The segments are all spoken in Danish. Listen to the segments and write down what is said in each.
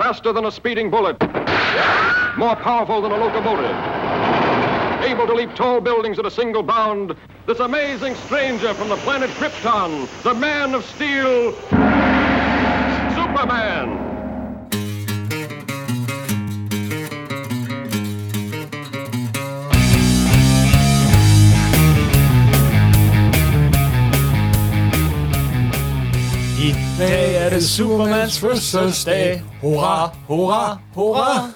faster than a speeding bullet, more powerful than a locomotive, able to leap tall buildings at a single bound, this amazing stranger from the planet Krypton, the Man of Steel, Superman. Dag er Supermans fødselsdag. Hurra, hurra, hurra.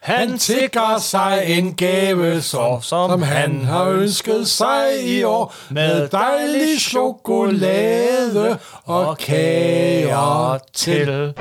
Han tigger sig en gave, så, som han har ønsket sig i år, med dejlig chokolade og kager til.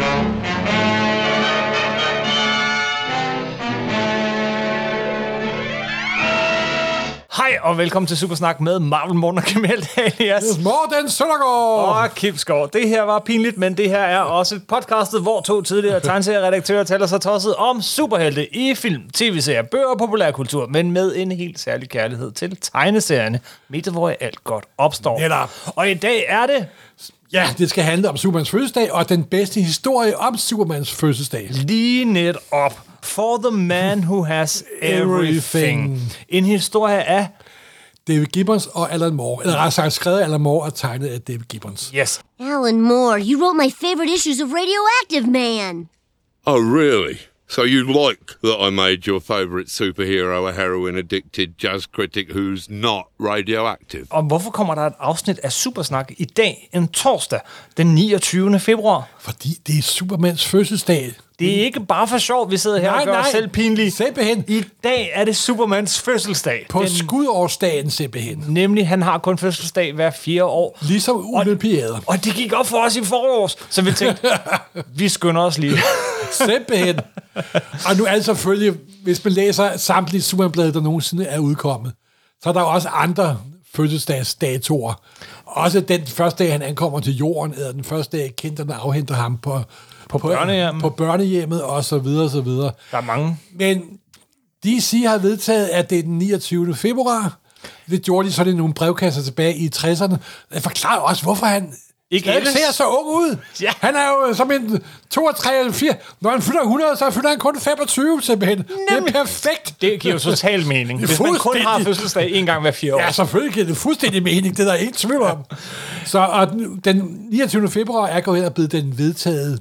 Hej og velkommen til Supersnak med Marvel Morten og Kamel alias Morten Søndergaard! og Kim Skov. Det her var pinligt, men det her er også podcastet, hvor to tidligere tegneserieredaktører taler sig tosset om superhelte i film, tv-serier, bøger og populærkultur, men med en helt særlig kærlighed til tegneserierne, mediet hvor alt godt opstår. Netop. Og i dag er det Ja, det skal handle om Supermans fødselsdag, og den bedste historie om Supermans fødselsdag. lige net op for the man who has everything. Everything. En historie af David Gibbons og Alan Moore. Eller rettere sagt skrevet af Alan Moore og tegnet af David Gibbons. Yes. Alan Moore, you wrote my favorite issues of Radioactive Man. Oh, really? So you like that I made your favourite superhero a heroin addicted jazz critic who's not radioactive? Og hvorfor kommer der et afsnit af Supersnak i dag, en torsdag, den 29. februar? Fordi det er Supermans fødselsdag. Det er ikke bare for sjov, vi sidder her Nej, og gør os nej. selv pinlige. Simpelthen. I dag er det Supermans fødselsdag. På Den- skudårsdagen simpelthen. Nemlig, han har kun fødselsdag hver fire år. Ligesom olympiader. Og det gik op for os i forårs, så vi tænkte, vi skynder os lige. Simpelthen. og nu er det selvfølgelig, hvis man læser samtlige Superman-blade, der nogensinde er udkommet, så er der jo også andre fødselsdagsdatoer. Også den første dag, han ankommer til jorden, eller den første dag, kenderne afhenter ham på, på, børnehjemmet. på børnehjemmet, og så videre, og så videre. Der er mange. Men DC har vedtaget, at det er den 29. februar. Det gjorde de så det nogle brevkasser tilbage i 60'erne. Det forklarer også, hvorfor han Ikke stadig ellers. ser så ung ud. Ja. Han er jo som en 32 eller 4. Når han fylder 100, så fylder han kun 25 simpelthen. Det er perfekt. Det giver jo total mening. Det Hvis man kun har fødselsdag en gang hver fire år. Ja, selvfølgelig giver det fuldstændig mening. Det er der ingen tvivl om. Så og den, den 29. februar er gået hen og blevet den vedtaget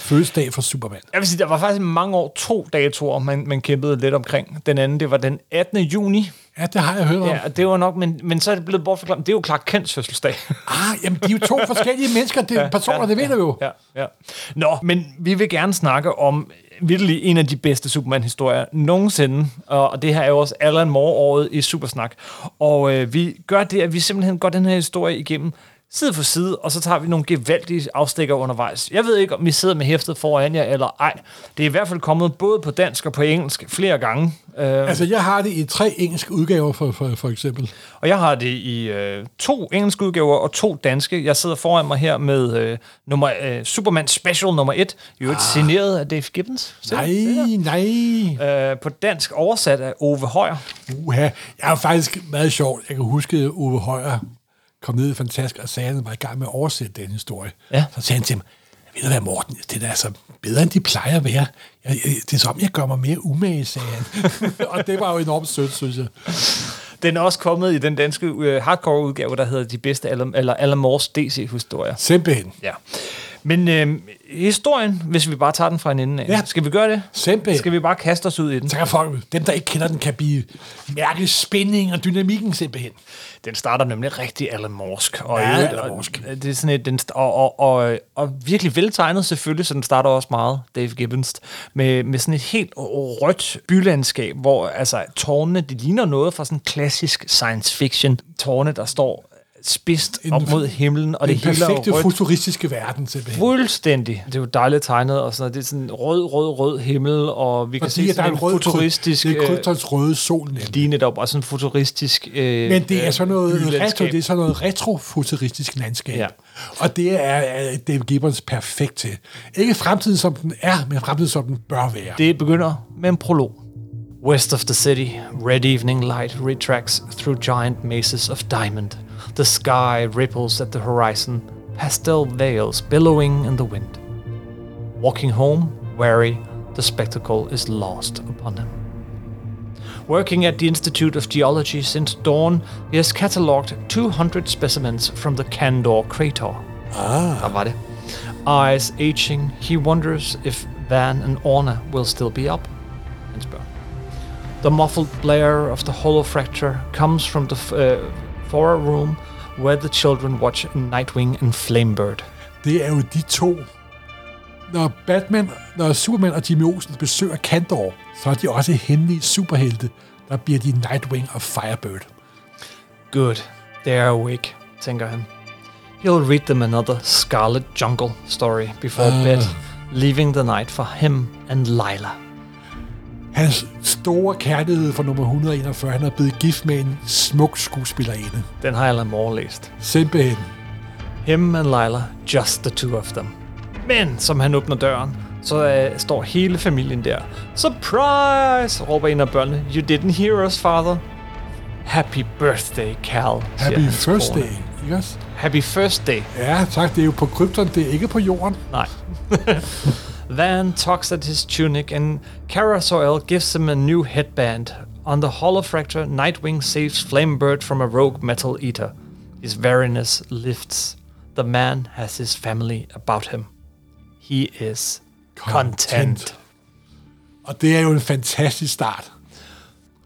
fødselsdag for Superman. Jeg vil sige, der var faktisk mange år to datoer, man, man kæmpede lidt omkring. Den anden, det var den 18. juni. Ja, det har jeg hørt om. Ja, det var nok, men, men så er det blevet bortforklaret. Det er jo Clark Kents fødselsdag. Ah, jamen, de er jo to forskellige mennesker, det er personer, det ved du jo. Ja, ja. Nå, men vi vil gerne snakke om virkelig en af de bedste Superman-historier nogensinde. Og det her er jo også Alan Moore-året i Supersnak. Og øh, vi gør det, at vi simpelthen går den her historie igennem side for side, og så tager vi nogle gevaldige afstikker undervejs. Jeg ved ikke, om I sidder med hæftet foran jer eller ej. Det er i hvert fald kommet både på dansk og på engelsk flere gange. Øh, Altså, jeg har det i tre engelske udgaver, for, for, for eksempel. Og jeg har det i øh, to engelske udgaver og to danske. Jeg sidder foran mig her med øh, nummer, øh, Superman Special nummer 1, i øvrigt ah. signeret af Dave Gibbons. Se, Nej, nej. Øh, på dansk oversat af Ove Højer. Uha. Jeg er faktisk meget sjovt. Jeg kan huske, Ove Højer kom ned i Fantask og sagde, at han var i gang med at oversætte den historie. Ja. Så sagde han til mig, ved du hvad, Morten, det er altså bedre, end de plejer at være. Jeg, jeg, det er som, jeg gør mig mere umage, sagde han. og det var jo enormt sødt, synes jeg. Den er også kommet i den danske øh, hardcore udgave, der hedder De bedste Alan, eller Alan Moores DC-historier. Simpelthen. Ja. Men øh, historien, hvis vi bare tager den fra en ende af, Ja. skal vi gøre det? Simpelthen. Skal vi bare kaste os ud i den? Så kan folk, dem, der ikke kender den, kan blive mærke spænding og dynamikken simpelthen. Den starter nemlig rigtig Alan Morsk. Og, Ja, Alan og Morsk. Det er sådan et, den, og, og, og, og virkelig veltegnet selvfølgelig, så den starter også meget Dave Gibbons, med, med sådan et helt rødt bylandskab, hvor altså tårnene, de ligner noget fra sådan klassisk science fiction. Tårne, der står spidst En- op mod himlen, og Den det hele er perfekte rødt. futuristiske verden simpelthen. Fuldstændig. Det er jo dejligt tegnet, og sådan noget. Det er sådan rød, rød, rød himmel, og vi kan Fordi se at der er sådan en en rød futuristisk... Det er øh, kryptons røde sol nemlig. lige netop, og sådan en futuristisk øh, Men det er sådan noget, retro, det er sådan noget retrofuturistisk landskab. Ja. Og det er, er Dave Gibbons perfekt til. Ikke fremtiden, som den er, men fremtiden, som den bør være. Det begynder med en prolog. West of the city, red evening light retracts through giant mazes of diamond. The sky ripples at the horizon, pastel veils billowing in the wind. Walking home, weary, the spectacle is lost upon him. Working at the Institute of Geology since dawn, he has catalogued 200 specimens from the Candor crater. Ah. Der var det. Eyes aging, he wonders if Van and Orna will still be up. The muffled blare of the hollow fracture comes from the f- uh, forward room where the children watch Nightwing and Flamebird. Det er jo de to. Når Batman, når Superman og Jimmy Olsen besøger Kandor, så er de også hemmelige superhelte. Der bliver de Nightwing og Firebird. Good, they are awake, tænker han. He'll read them another Scarlet Jungle story before Ah. bed, leaving the night for him and Lila. Hans store kærlighed for nummer 141, han er blevet gift med en smuk skuespillerinde. Den har Alan Moore læst. Simpelthen. Him and Lila, just the two of them. Men som han åbner døren, så øh, står hele familien der. Surprise! råber en af børnene. You didn't hear us, father. Happy birthday, Cal. Happy first day, ikke også? Happy first day. Ja, tak. Det er jo på Krypton, det er ikke på jorden. Nej. Van tugs at his tunic, and Kara Soil gives him a new headband. On the hollow fracture, Nightwing saves Flamebird from a rogue metal eater. His weariness lifts. The man has his family about him. He is content. Og det er jo en fantastisk start.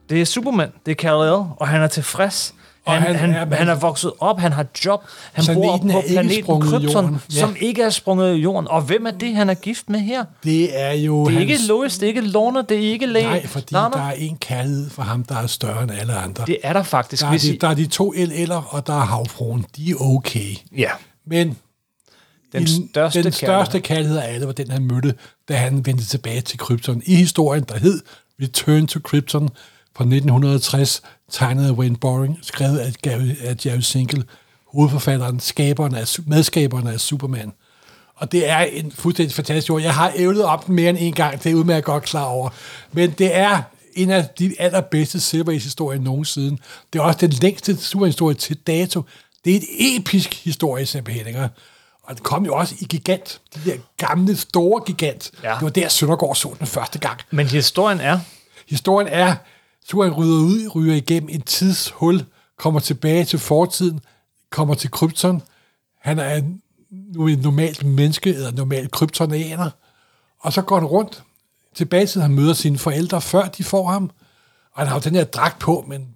Det er Superman, det er Kal-El, og han er tilfreds. Og Han, han, han han, er- vokset op, han har job, han bor på planeten Krypton. Ja. som ikke er sprunget i jorden. Og hvem er det, han er gift med her? Det er jo Det er hans... ikke Lois, det er ikke Lorna, det er ikke Læge. Nej, fordi nej, der er en kærlighed for ham, der er større end alle andre. Det er der faktisk. der, er hvis de, der er de to LL'er, og der er havfruen. De er okay. ja, Men den største, den største kærlighed af alle var den, han mødte, da han vendte tilbage til Krypton. I historien, der hed Return to Krypton fra 1960, tegnet af Wayne Boring, skrevet af, Gary- af Jerry Sinkle, hovedforfatteren, skaberen af, medskaberen af Superman. Og det er en fuldstændig fantastisk ord. Jeg har ævlet op den mere end en gang, det er udmærket godt klar over. Men det er en af de allerbedste Silver Age-historier nogensinde. Det er også den længste superhistorie til dato. Det er et episk historie, simpelthen. Ikke? Og det kom jo også i gigant. De der gamle, store gigant. Ja. Det var der, Søndergaard så den første gang. Men historien er, Historien er, Superman rydder ud, ryger igennem en tidshul, kommer tilbage til fortiden, kommer til Krypton. Han er en, nu en normalt menneske, eller normalt kryptonianer. Og så går han rundt tilbage til, han møder sine forældre, før de får ham. Og han har jo den her dragt på, men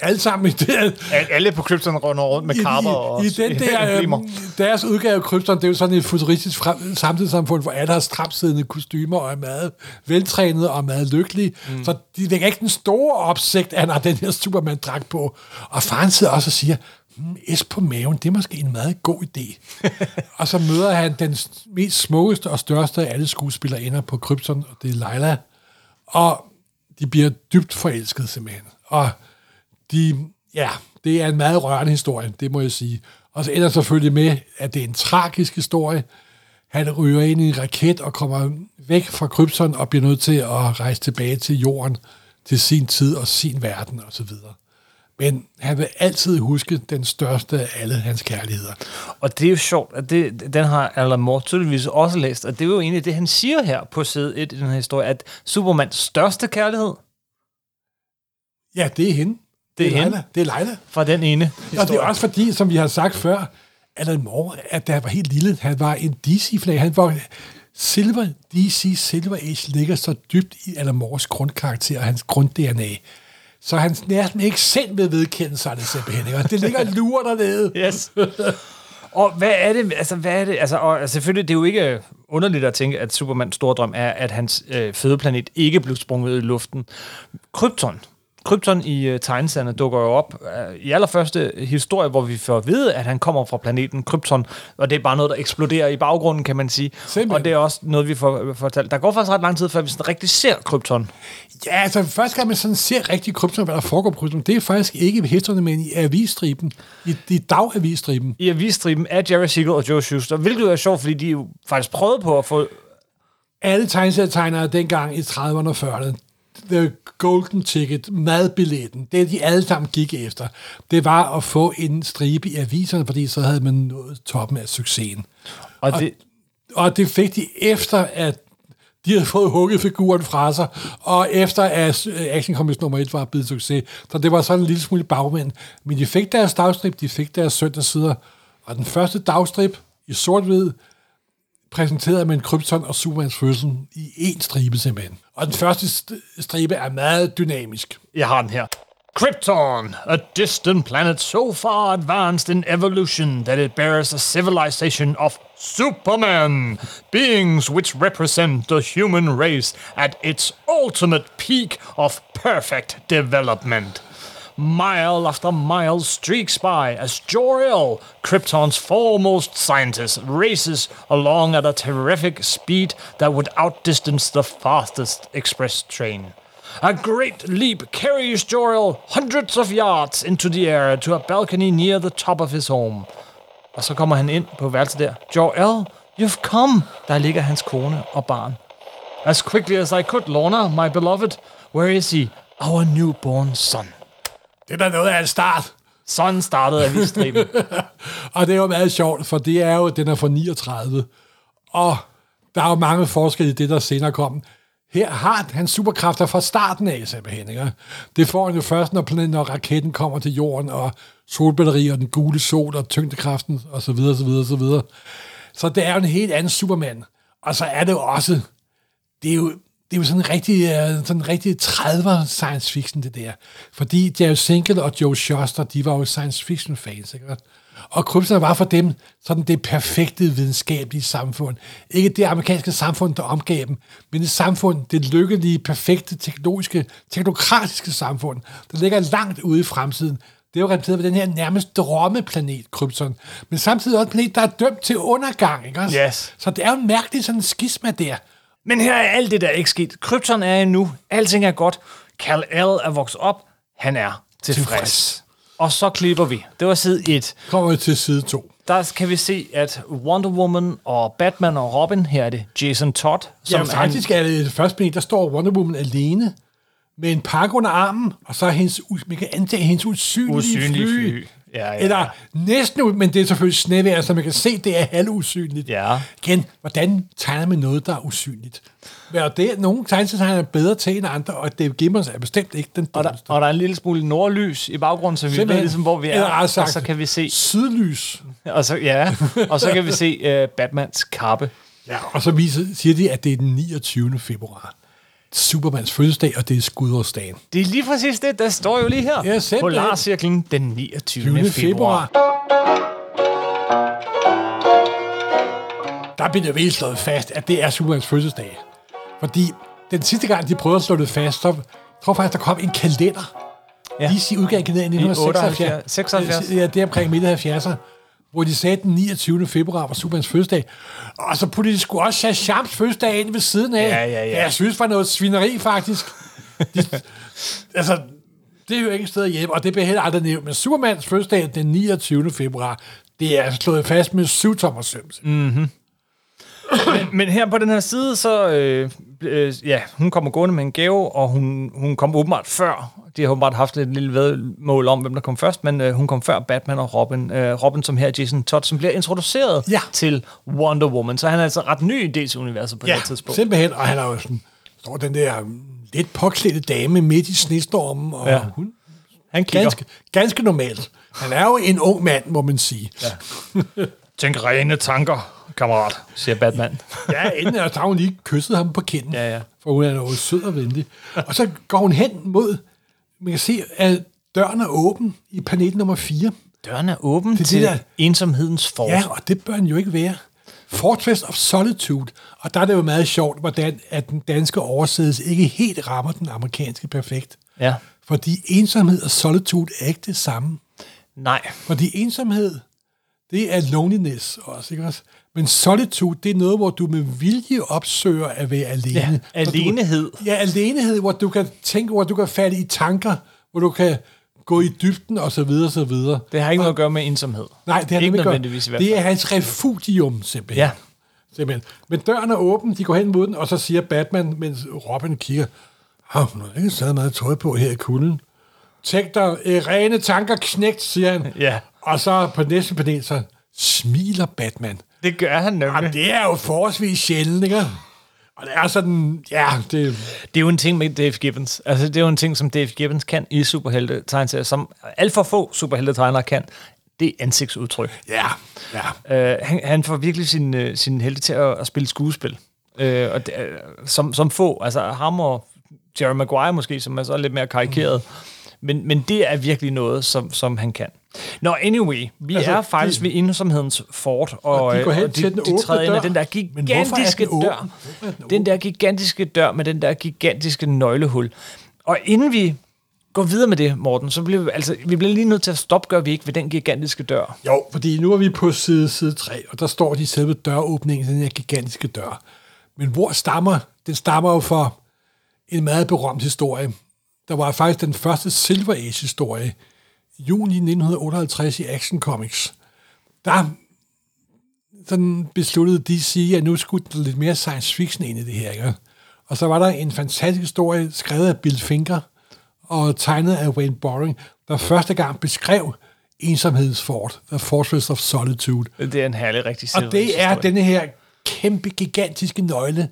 alle sammen i det, alle på Krypton runder rundt med karper og i, i den der, øhm, deres udgave af Krypton, det er jo sådan et futuristisk samtidssamfund, hvor alle har stramsiddende kostymer og er meget veltrænet og meget lykkelige. Mm. Så de vækker ikke den store opsigt, at han har den her Superman-dragt på. Og faren sidder også og siger, hmm, S på maven, det er måske en meget god idé. og så møder han den mest smukkeste og største af alle skuespillerinder på Krypton, og det er Leila. Og de bliver dybt forelsket simpelthen. Og de, ja, det er en meget rørende historie, det må jeg sige. Og så ender selvfølgelig med, at det er en tragisk historie. Han ryger ind i en raket og kommer væk fra Krypton og bliver nødt til at rejse tilbage til jorden, til sin tid og sin verden og så videre. Men han vil altid huske den største af alle hans kærligheder. Og det er jo sjovt, at det, den har Alan Moore tydeligvis også læst, og det er jo egentlig det, han siger her på side 1 i den her historie, at Supermans største kærlighed Ja, det er hende. Det er hende. Leila. Det er Leila. fra den ene historie. Og det er også fordi, som vi har sagt før, Alan Moore, at da han var helt lille, han var en DC-flag. Han var Silver, DC Silver Age ligger så dybt i Alan Moores grundkarakter og hans grund-DNA. Så han næsten ikke selv vil vedkende sig det simpelthen. ikke? Det ligger lurer dernede. Yes. og hvad er det, altså hvad er det, altså og altså, selvfølgelig, det er jo ikke underligt at tænke, at Supermans store drøm er, at hans øh, fødeplanet ikke blev sprunget ud i luften. Krypton. Krypton i øh, tegneserierne dukker jo op øh, i allerførste historie, hvor vi får at vide, at han kommer fra planeten Krypton, og det er bare noget, der eksploderer i baggrunden, kan man sige. Simpelthen. Og det er også noget, vi får fortalt. Der går faktisk ret lang tid, før vi sådan rigtig ser Krypton. Ja, altså først kan man sådan se rigtig krypton, hvad der foregår på krypton. Det er faktisk ikke i hæfterne, men i avisstriben. I, i dagavisstriben. I avisstriben af Jerry Siegel og Joe Shuster, hvilket jo er sjovt, fordi de jo faktisk prøvede på at få alle tegneserietegnere dengang i 30'erne og 40'erne, The Golden Ticket, madbilletten, det de alle sammen gik efter, det var at få en stribe i aviserne, fordi så havde man nået toppen af succesen. Og det, Og det fik de efter, at De havde fået hugget figuren fra sig, og efter at øh, Action Comics nummer 1 var blevet succes, så det var sådan en lille smule bagmænd. Men de fik deres dagstrip, de fik deres søndagssider, og den første dagstrip i sort-hvid, præsenteret med en Krypton og Supermans fødsel i én stribe simpelthen. Og den første st- stribe er meget dynamisk. Jeg har den her. Krypton, a distant planet so far advanced in evolution that it bears a civilization of Superman, beings which represent the human race at its ultimate peak of perfect development. Mile after mile streaks by as Jor-El, Krypton's foremost scientist, races along at a terrific speed that would outdistance the fastest express train. A great leap carries Jor-El hundreds of yards into the air to a balcony near the top of his home. Og så kommer han ind på værelset der. Jor-El, you've come. Der ligger hans kone og barn. As quickly as I could, Lorna, my beloved. Where is he? Our newborn son. Det er da noget af en start. Sådan startede avisstriben. Og det er jo meget sjovt, for det er jo, den er fra 39. Og der er jo mange forskelle i det, der senere kom. Her har han superkræfter fra starten af, simpelthen. Ikke? Det får han jo først, når, planeten, når raketten kommer til jorden, og solbatterier, og den gule sol, og tyngdekraften, og så videre, så videre, så videre. Så det er jo en helt anden Superman. Og så er det jo også, det er jo, det er jo sådan en rigtig, øh, sådan en rigtig 30'er science fiction, det der. Fordi Jerry Sinkle og Joe Shuster, de var jo science fiction fans, ikke? Og Krypton var for dem sådan det perfekte videnskabelige samfund. Ikke det amerikanske samfund, der omgav dem, men det samfund, det lykkelige, perfekte, teknologiske, teknokratiske samfund, der ligger langt ude i fremtiden. Det er jo repræsenteret ved den her nærmest drømmeplanet, Krypton. Men samtidig også en planet, der er dømt til undergang, ikke også? Yes. Så det er jo en mærkelig sådan skisma der. Men her er alt det der ikke sket. Krypton er endnu. Alting er godt. Kal-El er vokset op. Han er tilfreds. Tilfreds. Og så klipper vi. Det var side 1. Kommer vi til side 2. Der kan vi se, at Wonder Woman og Batman og Robin, her er det Jason Todd, Som ja, faktisk er det, det første planet, der står Wonder Woman alene med en pakke under armen, og så er hendes, man kan antage hendes usynlige, Usynlige fly. fly. Ja, ja, Eller ja. næsten, ud- men det er selvfølgelig snevejr, så man kan se, det er halvusynligt. Ja. Igen, hvordan tegner man noget, der er usynligt? Men det, nogle tegneserier er bedre til end andre, og det Gibbons er bestemt ikke den og, der, og der er en lille smule nordlys i baggrunden, så vi ved Simpelthen. ligesom, hvor vi er. Og så kan vi se, Sydlys. og så, ja, og så kan vi se uh, Batmans kappe. Ja, og så viser, siger de, at det er den 29. februar. Supermans fødselsdag, og det er skudårsdagen. Det er lige præcis det, der står jo lige her. Ja, simpelthen. Polarcirklen den 29. 20. februar. Der bliver det virkelig slået fast, at det er Supermans fødselsdag. Fordi den sidste gang, de prøvede at slå det fast, så jeg tror faktisk, der kom en kalender. Ja. Lige sige udgang i 1976. 76. Ja, det er omkring midt af 70'erne hvor de sagde, at den 29. februar var Supermans fødselsdag. Og så puttede de sgu også Shazams fødselsdag ind ved siden af. Ja, ja, ja. Jeg synes, var noget svineri, faktisk. De, altså, det er jo ikke et sted hjemme, og det bliver heller aldrig nævnt. Men Supermans fødselsdag den 29. februar, det er slået fast med syv tommer søm. Mm. Men her på den her side, så øh, øh, ja, hun kommer gående med en gave, og hun, hun kom åbenbart før. De har åbenbart haft et lille vedmål om, hvem der kom først, men øh, hun kom før Batman og Robin. Øh, Robin, som her er Jason Todd, som bliver introduceret Ja. til Wonder Woman. Så han er altså ret ny i DC-universet på det Ja, her tidspunkt. simpelthen. Og han er jo sådan, står den der um, lidt påklædte dame midt i snestormen, og ja. hun Han kigger. ganske, ganske normalt. Han er jo en ung mand, må man sige. Ja, Tænk rene tanker, kammerat, siger Batman. ja inden at så har hun lige kysset ham på kinden. Ja, ja. For hun er jo sød og venlig. Og så går hun hen mod, man kan se, at døren er åben i panel nummer 4. Døren er åben det til der- ensomhedens force. Ja, og det bør den jo ikke være. Fortress of Solitude. Og der er det jo meget sjovt, hvordan at den danske oversættelse ikke helt rammer den amerikanske perfekt. ja. Fordi ensomhed og solitude er ikke det samme. Nej. Fordi ensomhed, det er loneliness også, ikke også? Men solitude, det er noget, hvor du med vilje opsøger at være alene. Ja, alenehed. Du, ja, alenehed, hvor du kan tænke, hvor du kan falde i tanker, hvor du kan gå i dybden, og så videre, og så videre. Det har ikke noget at gøre med ensomhed. Nej, det er ikke nødvendigvis i hvert Det fald. er hans refugium, simpelthen. Ja. simpelthen. Men døren er åben, de går hen mod den, og så siger Batman, mens Robin kigger, Åh, hun har ikke så meget tøj på her i kulden. Tænk dig, øh, rene tanker knægt, siger han. Ja. Og så på næste panel, så smiler Batman. Det gør han nemlig. Jamen, det er jo forholdsvis sjældent, ikke? Og det er sådan, ja, det, Det er jo en ting med Dave Gibbons. Altså, det er jo en ting, som Dave Gibbons kan i superhelte-tegneserier, som alt for få superhelte-tegnere kan. Det er ansigtsudtryk. ja, ja. Uh, han, han får virkelig sin, uh, sin helte til at, at spille skuespil. Uh, og det, uh, som, som få. Altså ham og Jerry Maguire måske, som er så lidt mere karikeret. Men, men det er virkelig noget, som, som han kan. Nå, anyway, vi Altså, er faktisk de- ved ensomhedens fort, og, Og de går hen og til den de træder ind dør. den der er gigantiske den dør. Den Den der gigantiske dør med den der gigantiske nøglehul. Og inden vi går videre med det, Morten, så bliver vi, altså, vi bliver lige nødt til at stoppe, gør vi ikke, ved den gigantiske dør. Jo, fordi nu er vi på side, side 3, og der står de selve døråbningen til den her gigantiske dør. Men hvor stammer? Den stammer jo fra en meget berømt historie. Der var faktisk den første Silver Age-historie, juni 1958 i Action Comics. Der sådan besluttede DC, at nu skulle der lidt mere science fiction ind i det her. Ikke? Og så var der en fantastisk historie, skrevet af Bill Finger og tegnet af Wayne Boring, der første gang beskrev ensomhedsfort, The Fortress of Solitude. Det er en herlig, rigtig Og det er denne her kæmpe, gigantiske nøgle,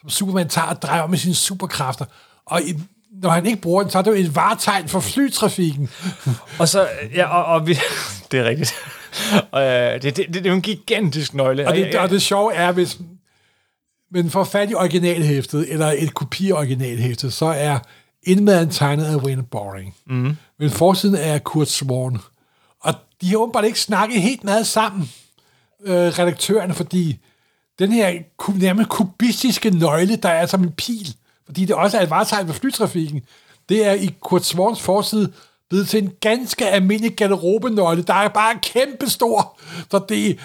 som Superman tager og drejer med sine superkræfter. Og i, når han ikke bruger den, så er det jo et varetegn for flytrafikken. Og så, ja, og, og vi, det er rigtigt. Og, øh, det, det, det, det er jo en gigantisk nøgle. Og det, jeg- og det sjove er, hvis man får fat i originalhæftet, eller et kopi af originalhæftet, så er indmaden tegnet af Wayne Boring. Mm. Men forsiden er Kurt Swan. Og de har åbenbart ikke snakket helt meget sammen, øh, redaktørerne, fordi den her nærmest kubistiske nøgle, der er som en pil, fordi det også er et varetegn for flytrafikken, det er i Kurt Swans forside blevet til en ganske almindelig garderobenøgle, der er bare kæmpestor. Så det,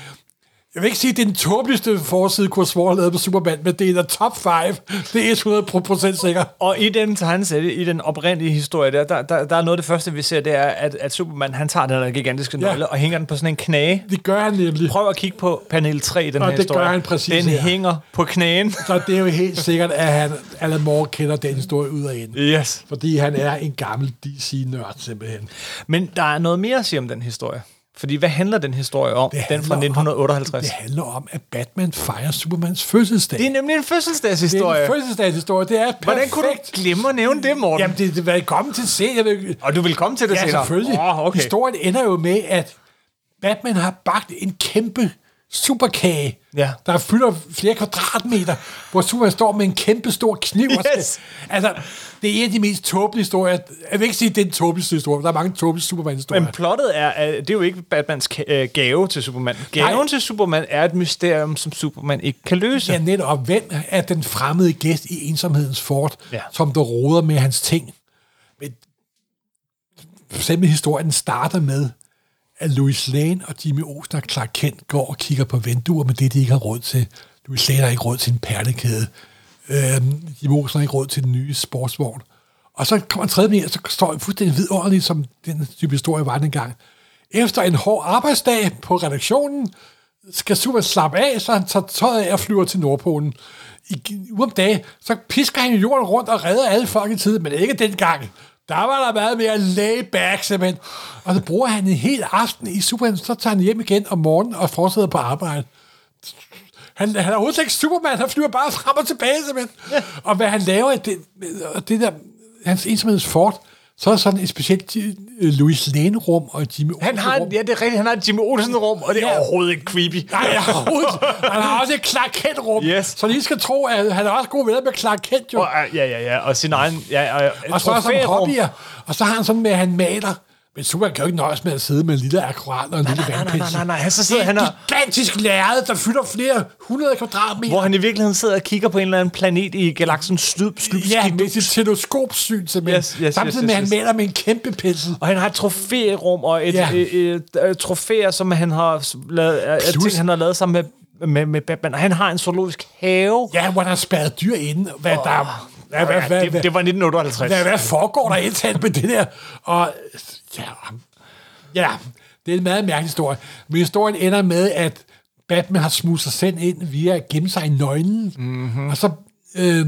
jeg vil ikke sige, at det er den tåbeligste forside, Kurt Swan har lavet på Superman, men det er der top 5. Det er 100% sikker. Og i den tegnesætte, i den oprindelige historie, der, der, der, der er noget af det første, vi ser, det er, at, at Superman, han tager den der gigantiske Ja. nøgle, og hænger den på sådan en knage. Det gør han nemlig. Prøv at kigge på panel 3 i den Og her det gør historie. han præcis Den her. hænger på knæen. Så det er jo helt sikkert, at han, Alan Moore kender den historie ud og ind. Yes. Fordi han er en gammel DC-nørd simpelthen. Men der er noget mere at sige om den historie. Fordi hvad handler den historie om? Det den fra handler 1958. Om, det handler om, at Batman fejrer Supermans fødselsdag. det er nemlig en det er fødselsdagshistorie. en fødselsdagshistorie. Det er perfekt. Hvordan kunne du glemme at nævne det, Morten? Jamen, det, det var kommet til se. Jeg vil, og du vil komme til det ja, senere? selvfølgelig. Oh, okay. Historien ender jo med, at Batman har bagt en kæmpe superkage, Ja. der fylder flere kvadratmeter, hvor Superman står med en kæmpe stor kniv. Yes. altså, det er en af de mest tåbelige historier. Jeg vil ikke sige, at det er den tåbeligste historie. Der er mange tåbelige Superman-historier. Men plottet er, at det er jo ikke Batmans øh, gave til Superman. Gaven Nej. til Superman er et mysterium, som Superman ikke kan løse. Ja, netop. Hvem er den fremmede gæst i ensomhedens fort, Ja. som der råder med hans ting? Men selve historien starter med, at Louis Lane og Jimmy Olsen og Clark Kent går og kigger på vinduer med det, de ikke har råd til. Louis Lane har ikke råd til en perlekæde. Øhm, Jimmy Olsen har ikke råd til den nye sportsvogn. Og så kommer en tredje med, og så står jeg fuldstændig vidunderligt, som den type historie var dengang. Efter en hård arbejdsdag på redaktionen, skal Superman slappe af, så han tager tøjet af og flyver til Nordpolen. I, uge om dagen, så pisker han jorden rundt og redder alle folk i tid, men ikke dengang. Der var der meget mere lay back, simpelthen. Og så bruger han en hel aften i Superman, så tager han hjem igen om morgenen og fortsætter på arbejde. Han, han er overhovedet ikke Superman, han flyver bare frem og tilbage, simpelthen. Ja. Og hvad han laver, det, og det der, hans ensomhedsfort, så er der sådan et specielt øh, Louis Lane-rum og Jimmy Han har, Olsen-rum. ja, det er rigtigt, han har et Jimmy Olsen-rum, og det er Ja. overhovedet ikke creepy. Nej, overhovedet. Han har også et Clark Kent-rum. Yes. Så I skal tro, at han er også god venner med Clark Kent, jo. Og, ja, ja, ja, og sin egen... Ja, og, Og så er sådan hobbyer. Og så har han sådan med, at han maler. Men Superman kan jo ikke nøjes med at sidde med en lille akkurat og en lille nej, nej, vandpensel. nej, nej, nej. Så sidder det er han et og- gigantisk lærred, der fylder flere hundrede kvadratmeter. Hvor han i virkeligheden sidder og kigger på en eller anden planet i galaksen Slyb, Slyb, Ja, med sit teleskopsyn simpelthen. Yes, yes, Samtidig yes, med, at yes, han yes. maler med en kæmpe pensel. Og han har et trofærum og et, Ja. ja. et, et, et trofæer, som han har lavet, Plus- ting, han har lavet sammen med, med, med Batman. Og han har en zoologisk have. Ja, hvor han har spærret dyr inde. Hvad, oh. der, hvad, hvad, hvad, det, det var 1958. hvad, hvad foregår der indtalt med det der? Og ja, ja, det er en meget mærkelig historie. Men historien ender med, at Batman har smuget sig selv ind via at gemme sig i nøglen. Mm-hmm. Og så øh,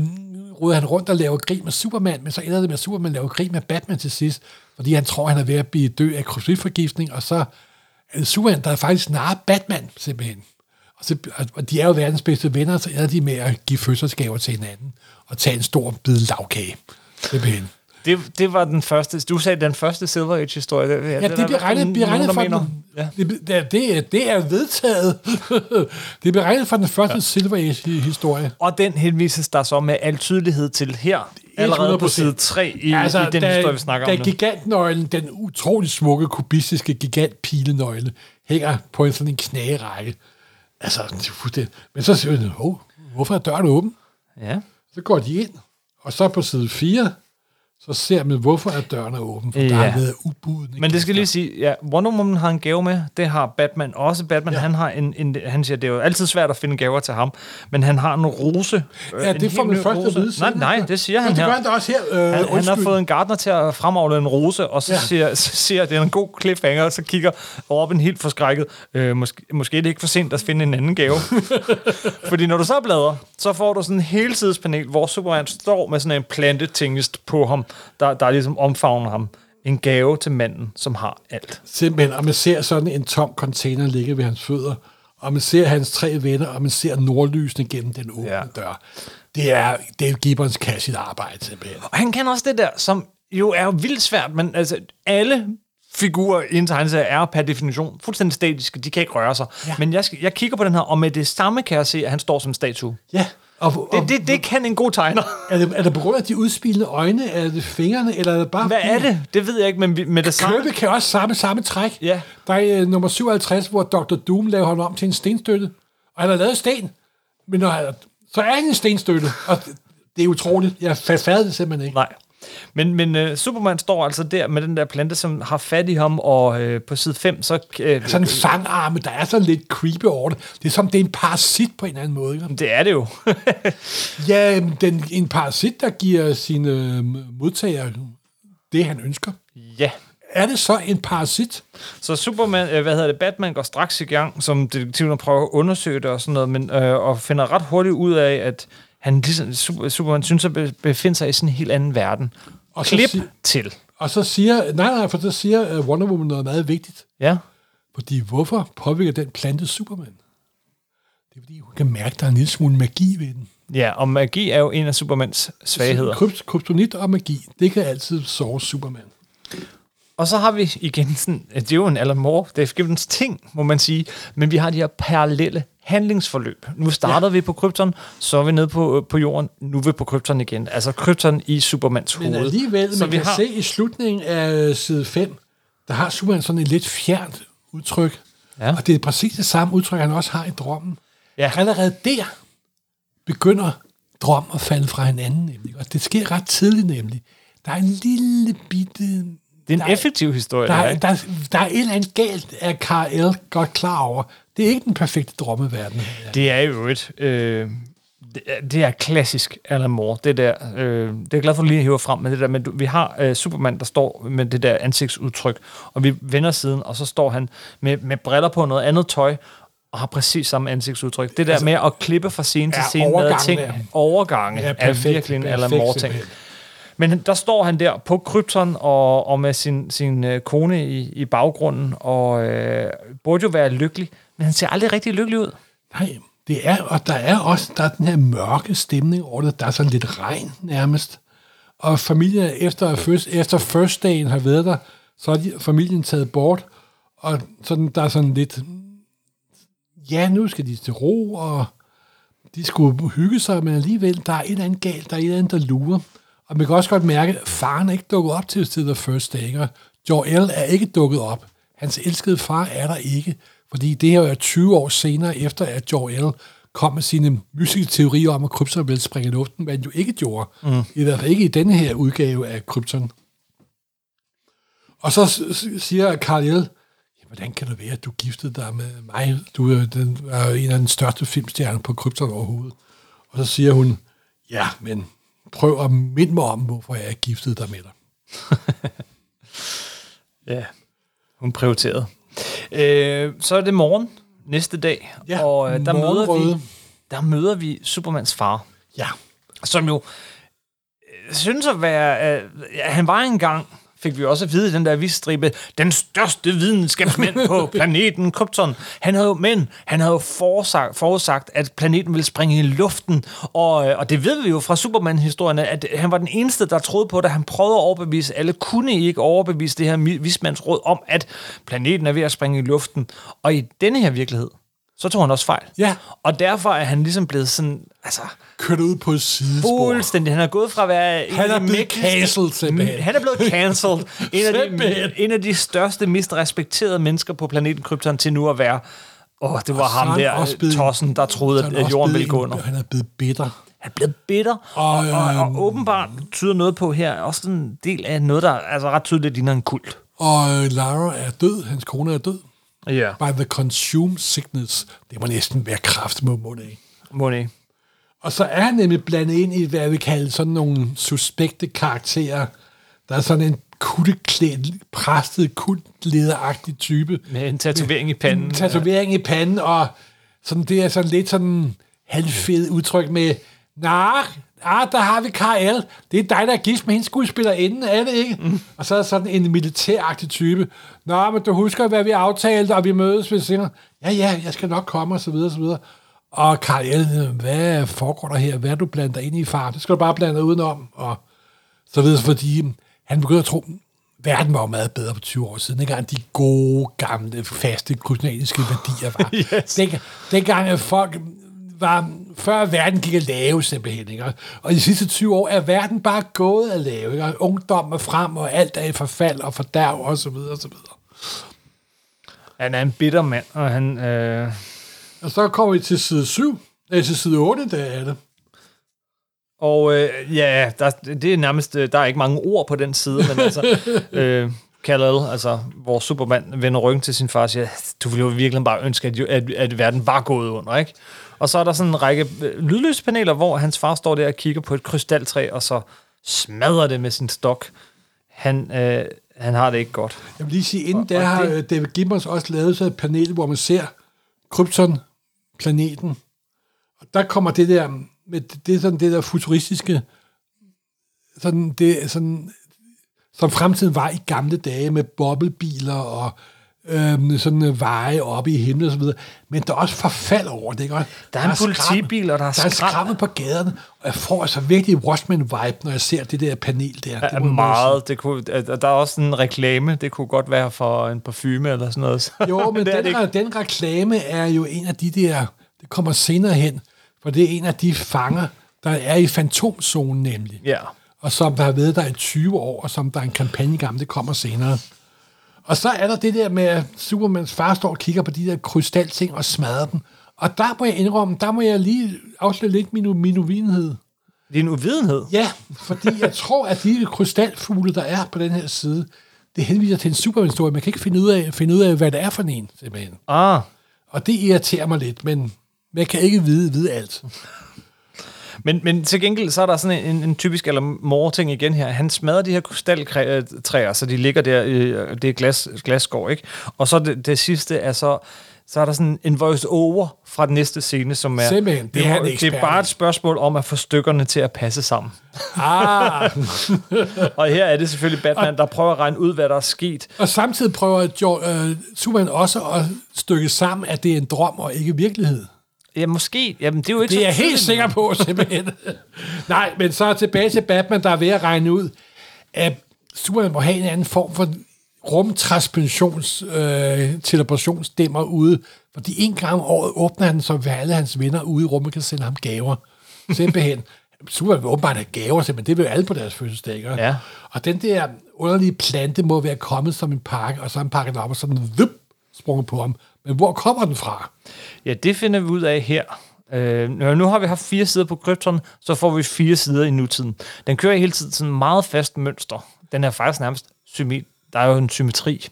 ruder han rundt og laver grin med Superman, men så ender det med, at Superman laver grin med Batman til sidst, fordi han tror, han er ved at blive dø af kryptonitforgiftning, og så er Superman, der faktisk snarere Batman, simpelthen. Og, så, og de er jo verdens bedste venner, så er de med at give fødselsgaver til hinanden og tage en stor bid lavkage. Simpelthen. Det, det var den første, du sagde den første Silver Age-historie. Det, Ja, det bliver regnet, bliver regnet for den. Ja. Det, det, det, er- det er vedtaget. det bliver regnet for den første ja. Silver Age-historie. Og den henvises der så med al tydelighed til her, allerede på 100%. side 3 i, altså, i den da, historie, vi snakker da om nu. gigantnøglen, den utrolig smukke, kubistiske gigantpilenøgle, hænger på en sådan en knagerække. Altså, det er fuldstændig- men så siger oh, hvorfor er døren åben? Ja. Så går de ind, og så på side 4, så ser man, hvorfor er døren er åben, for ja. der har været ubudne Men det skal lige sige, ja, Wonder Woman har en gave med, det har Batman også. Batman, ja. han har en, en, han siger, det er jo altid svært at finde gaver til ham, men han har en rose. øh, Ja, det får man først at vide Nej, nej, det siger han Men det her. gør han da også her. Øh, Han, han har fået en gartner til at fremavle en rose, og så, ja. Siger, så siger, det er en god cliffhanger, og så kigger Robin helt forskrækket. Øh, måske, måske er det ikke for sent at finde en anden gave. Fordi når du så bladrer, så får du sådan en helsidespanel, hvor Superman står med sådan en plantetingest på ham, der, der ligesom omfavner ham. En gave til manden, som har alt. Simpelthen, og man ser sådan en tom container ligge ved hans fødder, og man ser hans tre venner, og man ser nordlysene gennem den åbne Ja. dør. Det er Dave Gibbons kan sit arbejde, simpelthen. Og han kan også det der, som jo er vildt svært, men altså alle figurer i en tegneserie er per definition fuldstændig statiske. De kan ikke røre sig. Ja. Men jeg, jeg kigger på den her, og med det samme kan jeg se, at han står som en statue. Ja, og, og Det, det, det kan en god tegner. er, det, er det på grund af de udspillende øjne, er det fingrene, eller er det bare... Hvad er det? Det ved jeg ikke, men med det samme... Kirby kan også samme, samme træk. Ja. Der er uh, nummer 57, hvor Dr. Doom laver ham om til en stenstøtte. Og han har lavet sten, men når han, så er han en stenstøtte. Og det, det er utroligt. Jeg fatter det simpelthen ikke. Nej. Men, men uh, Superman står altså der med den der plante, som har fat i ham, og uh, på side 5, så... Uh, Sådan en fangarme, der er sådan lidt creepy over det. Det er som, det er en parasit på en eller anden måde. Ikke? det er det jo. Ja, den, en parasit, der giver sine modtagere det, han ønsker. ja. Er det så en parasit? Så Superman, hvad hedder det, Batman går straks i gang som detektiven prøver at undersøge det og sådan noget, men, øh, og finder ret hurtigt ud af, at han ligesom, Super, Superman synes at be- befinde sig i sådan en helt anden verden. Og Klip sig- til. Og så siger, nej, nej, for så siger uh, Wonder Woman noget meget vigtigt. Ja. Fordi hvorfor påvirker den plante Superman? Det er fordi, hun kan mærke, at der er en lille smule magi ved den. ja, og magi er jo en af Supermans svagheder. Krypt, kryptonit og magi, det kan altid sove Superman. Og så har vi igen sådan, det er jo en Alan Moore, det er Gibbons ting, må man sige, men vi har de her parallelle handlingsforløb. Nu starter ja. vi på Krypton, så er vi nede på, på jorden, nu er vi på Krypton igen. Altså Krypton i Supermans Men hoved. alligevel, så man vi kan har, se i slutningen af side 5, der har Superman sådan et lidt fjernt udtryk. Ja. Og det er præcis det samme udtryk, han også har i drømmen. Ja. Allerede der begynder drøm at falde fra hinanden, nemlig. Og det sker ret tidligt, nemlig. Der er en lille bitte... det er der en effektiv historie. Der, er, ikke? der, der er et eller andet galt, er Karl godt klar over. Det er ikke den perfekte drømmeverden. Det er jo et... Øh, det, er- det er klassisk Alan Moore, det der. Øh, det er jeg glad for lige at hive frem med det der. Men du, vi har øh, Superman, der står med det der ansigtsudtryk, og vi vender siden, og så står han med, med briller på og noget andet tøj, og har præcis samme ansigtsudtryk. Det der altså, med at klippe fra scene til Ja, scene, med ting, der. overgange, Ja, er perfekt, virkelig en Alan Moore-ting. Men der står han der på krypton og, og med sin, sin øh, kone i, i baggrunden, og øh, burde jo være lykkelig, men han ser aldrig rigtig lykkelig ud. Nej, det er, og der er også der er den her mørke stemning over det. Der er sådan lidt regn nærmest. Og familien efter, first, efter first dagen har været der, så er de, familien taget bort, og sådan, der er sådan lidt, ja, nu skal de til ro, og de skulle hygge sig, men alligevel, der er et eller andet galt, der er et eller andet, der lurer. Og man kan også godt mærke, at faren er ikke dukket op til stedet first day, ikke? Og er ikke dukket op. Hans elskede far er der ikke, fordi det her er 20 år senere, efter at Jor-El kom med sine mystiske teorier om, at Krypton ville springe i luften, hvad han jo ikke gjorde. Mm. I hvert fald ikke i denne her udgave af Krypton. Og så siger Carl L., "Ja, hvordan kan det være, at du giftede dig med mig? Du er, den, er en af den største filmstjerner på Krypton overhovedet. Og så siger hun, ja, men prøv at minde mig om, hvorfor jeg er giftet dig med dig. Ja, hun prioriterede. Øh, så er det morgen næste dag, Ja, og øh, der, møder vi, der møder vi Supermans far, Ja, som jo øh, synes at være... Øh, ja, han var engang fik vi også at vide i den der avisstribe, den største videnskabsmænd på planeten Krypton. Han havde jo, men han havde jo forudsagt, forudsagt, at planeten ville springe i luften, og, øh, og det ved vi jo fra Superman-historien, at han var den eneste, der troede på det. Han prøvede at overbevise alle, kunne ikke overbevise det her vismandsråd om, at planeten er ved at springe i luften. Og i denne her virkelighed, så tog han også fejl. Ja. Og derfor er han ligesom blevet sådan, altså, Kørt ud på et sidespor. fuldstændig. Han er gået fra at være... en Han er blevet cancelled, simpelthen. Mm, Han er blevet cancelled. en, af de, en af de største, mest respekterede mennesker på planeten Krypton til nu at være... Åh, det var Og ham der, blevet- tossen, der troede, at, jorden ville gå under. Han er blevet bitter. Han er blevet bitter, og, Og, og, og, øhm, åbenbart tyder noget på her, også en del af noget, der altså ret tydeligt ligner en kult. Og øh, Lara er død. Hans kone er død. Ja. By the consumed sickness. Det må næsten være kraft med mund af. Money. Og så er han nemlig blandet ind i, hvad jeg vil kalde sådan nogle suspekte karakterer. Der er sådan en kutteklædt, præstet, kultlederagtig type. Med en tatovering i panden. En tatovering i panden, og sådan, det er sådan lidt sådan halvfed udtryk med, nej, ah, der har vi Karl. Det er dig, der er gift med hende skuespillerinde, er det ikke? Mm. Og så er sådan en militæragtig type. Nå, men du husker, hvad vi aftalte, og vi mødes ved senere. Ja, ja, jeg skal nok komme, og så videre, og så videre. Og Karl hvad foregår der her? Hvad er du blandet dig ind i, far? Det skal du bare blande dig udenom. Og så videre, fordi han begynder at tro, verden var jo meget bedre for 20 år siden, dengang de gode, gamle, faste, kryptonatiske værdier var. Yes. Den, dengang at folk var, før verden gik at lave simpelthen, ikke? og de sidste 20 år er verden bare gået at lave, ikke? og ungdom er frem, og alt er i forfald og fordærv, og så videre, og så videre. Han er en bitter mand, og han... Øh, Og så kommer vi til side 7, eller til side 8, der er det. Og øh, ja, der, det er nærmest, øh, der er ikke mange ord på den side, men altså, øh, Kal-El, altså vores Superman, vender ryggen til sin far og siger, du ville jo virkelig bare ønske, at, at, at verden var gået under, ikke? Og så er der sådan en række øh, lydløspaneler, hvor hans far står der og kigger på et krystaltræ, og så smadrer det med sin stok. Han, øh, han har det ikke godt. Jeg vil lige sige, inden Og- der og har det- øh, David Gibbons også lavet så et panel, hvor man ser Krypton-planeten. Og der kommer det der, med, det er sådan det der futuristiske, sådan det sådan, som fremtiden var i gamle dage med boblebiler og øhm, sådan øh, veje oppe i himlen og så videre. Men der er også forfald over det, ikke? Og Der er en skrammel- politibil, og der er der er på gaderne, og jeg får altså virkelig Watchmen-vibe, når jeg ser det der panel der. Er Det sige. meget. Det kunne, der der er også en reklame. Det kunne godt være for en parfume eller sådan noget. Jo, men er den, det ikke. den reklame er jo en af de der, det kommer senere hen, for det er en af de fanger, der er i fantomzonen nemlig. Ja. Og som der har været der i 20 år, og som der er en kampagne gang, det kommer senere. Og så er der det der med, at Supermans far står og kigger på de der krystalting og smadrer dem. Og der må jeg indrømme, der må jeg lige afsløre lidt min, min uvidenhed. Din uvidenhed. Ja, fordi jeg tror, at de krystalfugle, der er på den her side, det henviser til en Superman-historie. Man kan ikke finde ud af, finde ud af hvad det er for en, simpelthen. Ah, Og det irriterer mig lidt, men man kan ikke vide, vide alt. Men, men til gengæld, så er der sådan en, en typisk eller mor ting igen her. Han smadrer de her krystaltræer, så de ligger der, øh, det er glas, glasskår, ikke? Og så det, det sidste er så, så er der sådan en voice over fra den næste scene, som er... Simpelthen, det er han det er bare i. et spørgsmål om at få stykkerne til at passe sammen. Ah, Og her er det selvfølgelig Batman, der prøver at regne ud, hvad der er sket. og samtidig prøver jo, øh, Superman også at stykke sammen, at det er en drøm og ikke virkelighed. Ja, måske. Jamen, det er jo ikke Det så er jeg helt sikker på, simpelthen. Nej, men så tilbage til Batman, der er ved at regne ud, at Superman må have en anden form for rumtranspensions øh, teleportationsstemmer ude, fordi en gang om året åbner han, så alle hans venner ude i rummet kan sende ham gaver. Simpelthen. Superman vil åbenbart have gaver, simpelthen. det vil jo alle på deres fødselsdag. Ikke? Ja. Og den der underlige plante må være kommet som en pakke, og så har han pakket den op, og sådan vup, sprunget på ham. Men hvor kommer den fra? Ja, det finder vi ud af her. Øh, nu nu har vi haft fire sider på Krypton, så får vi fire sider i nutiden. Den kører hele tiden sådan meget fast mønster. Den er faktisk nærmest symmetri. Der er jo en symmetri.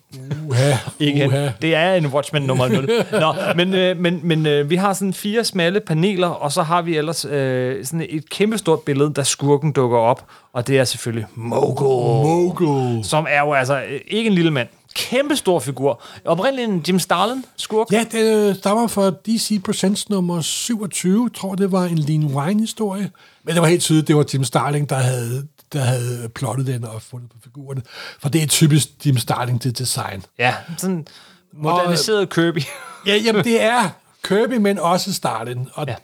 Uha, uha. Det er en Watchmen nummer 0. Nå, men, øh, men, men øh, vi har sådan fire smalle paneler, og så har vi ellers øh, sådan et kæmpestort billede, der skurken dukker op, og det er selvfølgelig Mogul. Mogul. Som er jo altså øh, ikke en lille mand. Kæmpestor figur. Oprindeligt en Jim Starlin skurk. Ja, det øh, stammer fra DC Presents nummer 27. Jeg tror, det var en Lean Wine-historie. Men det var helt tydeligt, det var Tim Starling, der havde der havde plottet den og fundet på figurerne. For det er typisk Jim Starling til design. Ja, sådan moderniseret Kirby. Ja, jamen det er Kirby, men også Starling. Og Ja. ja.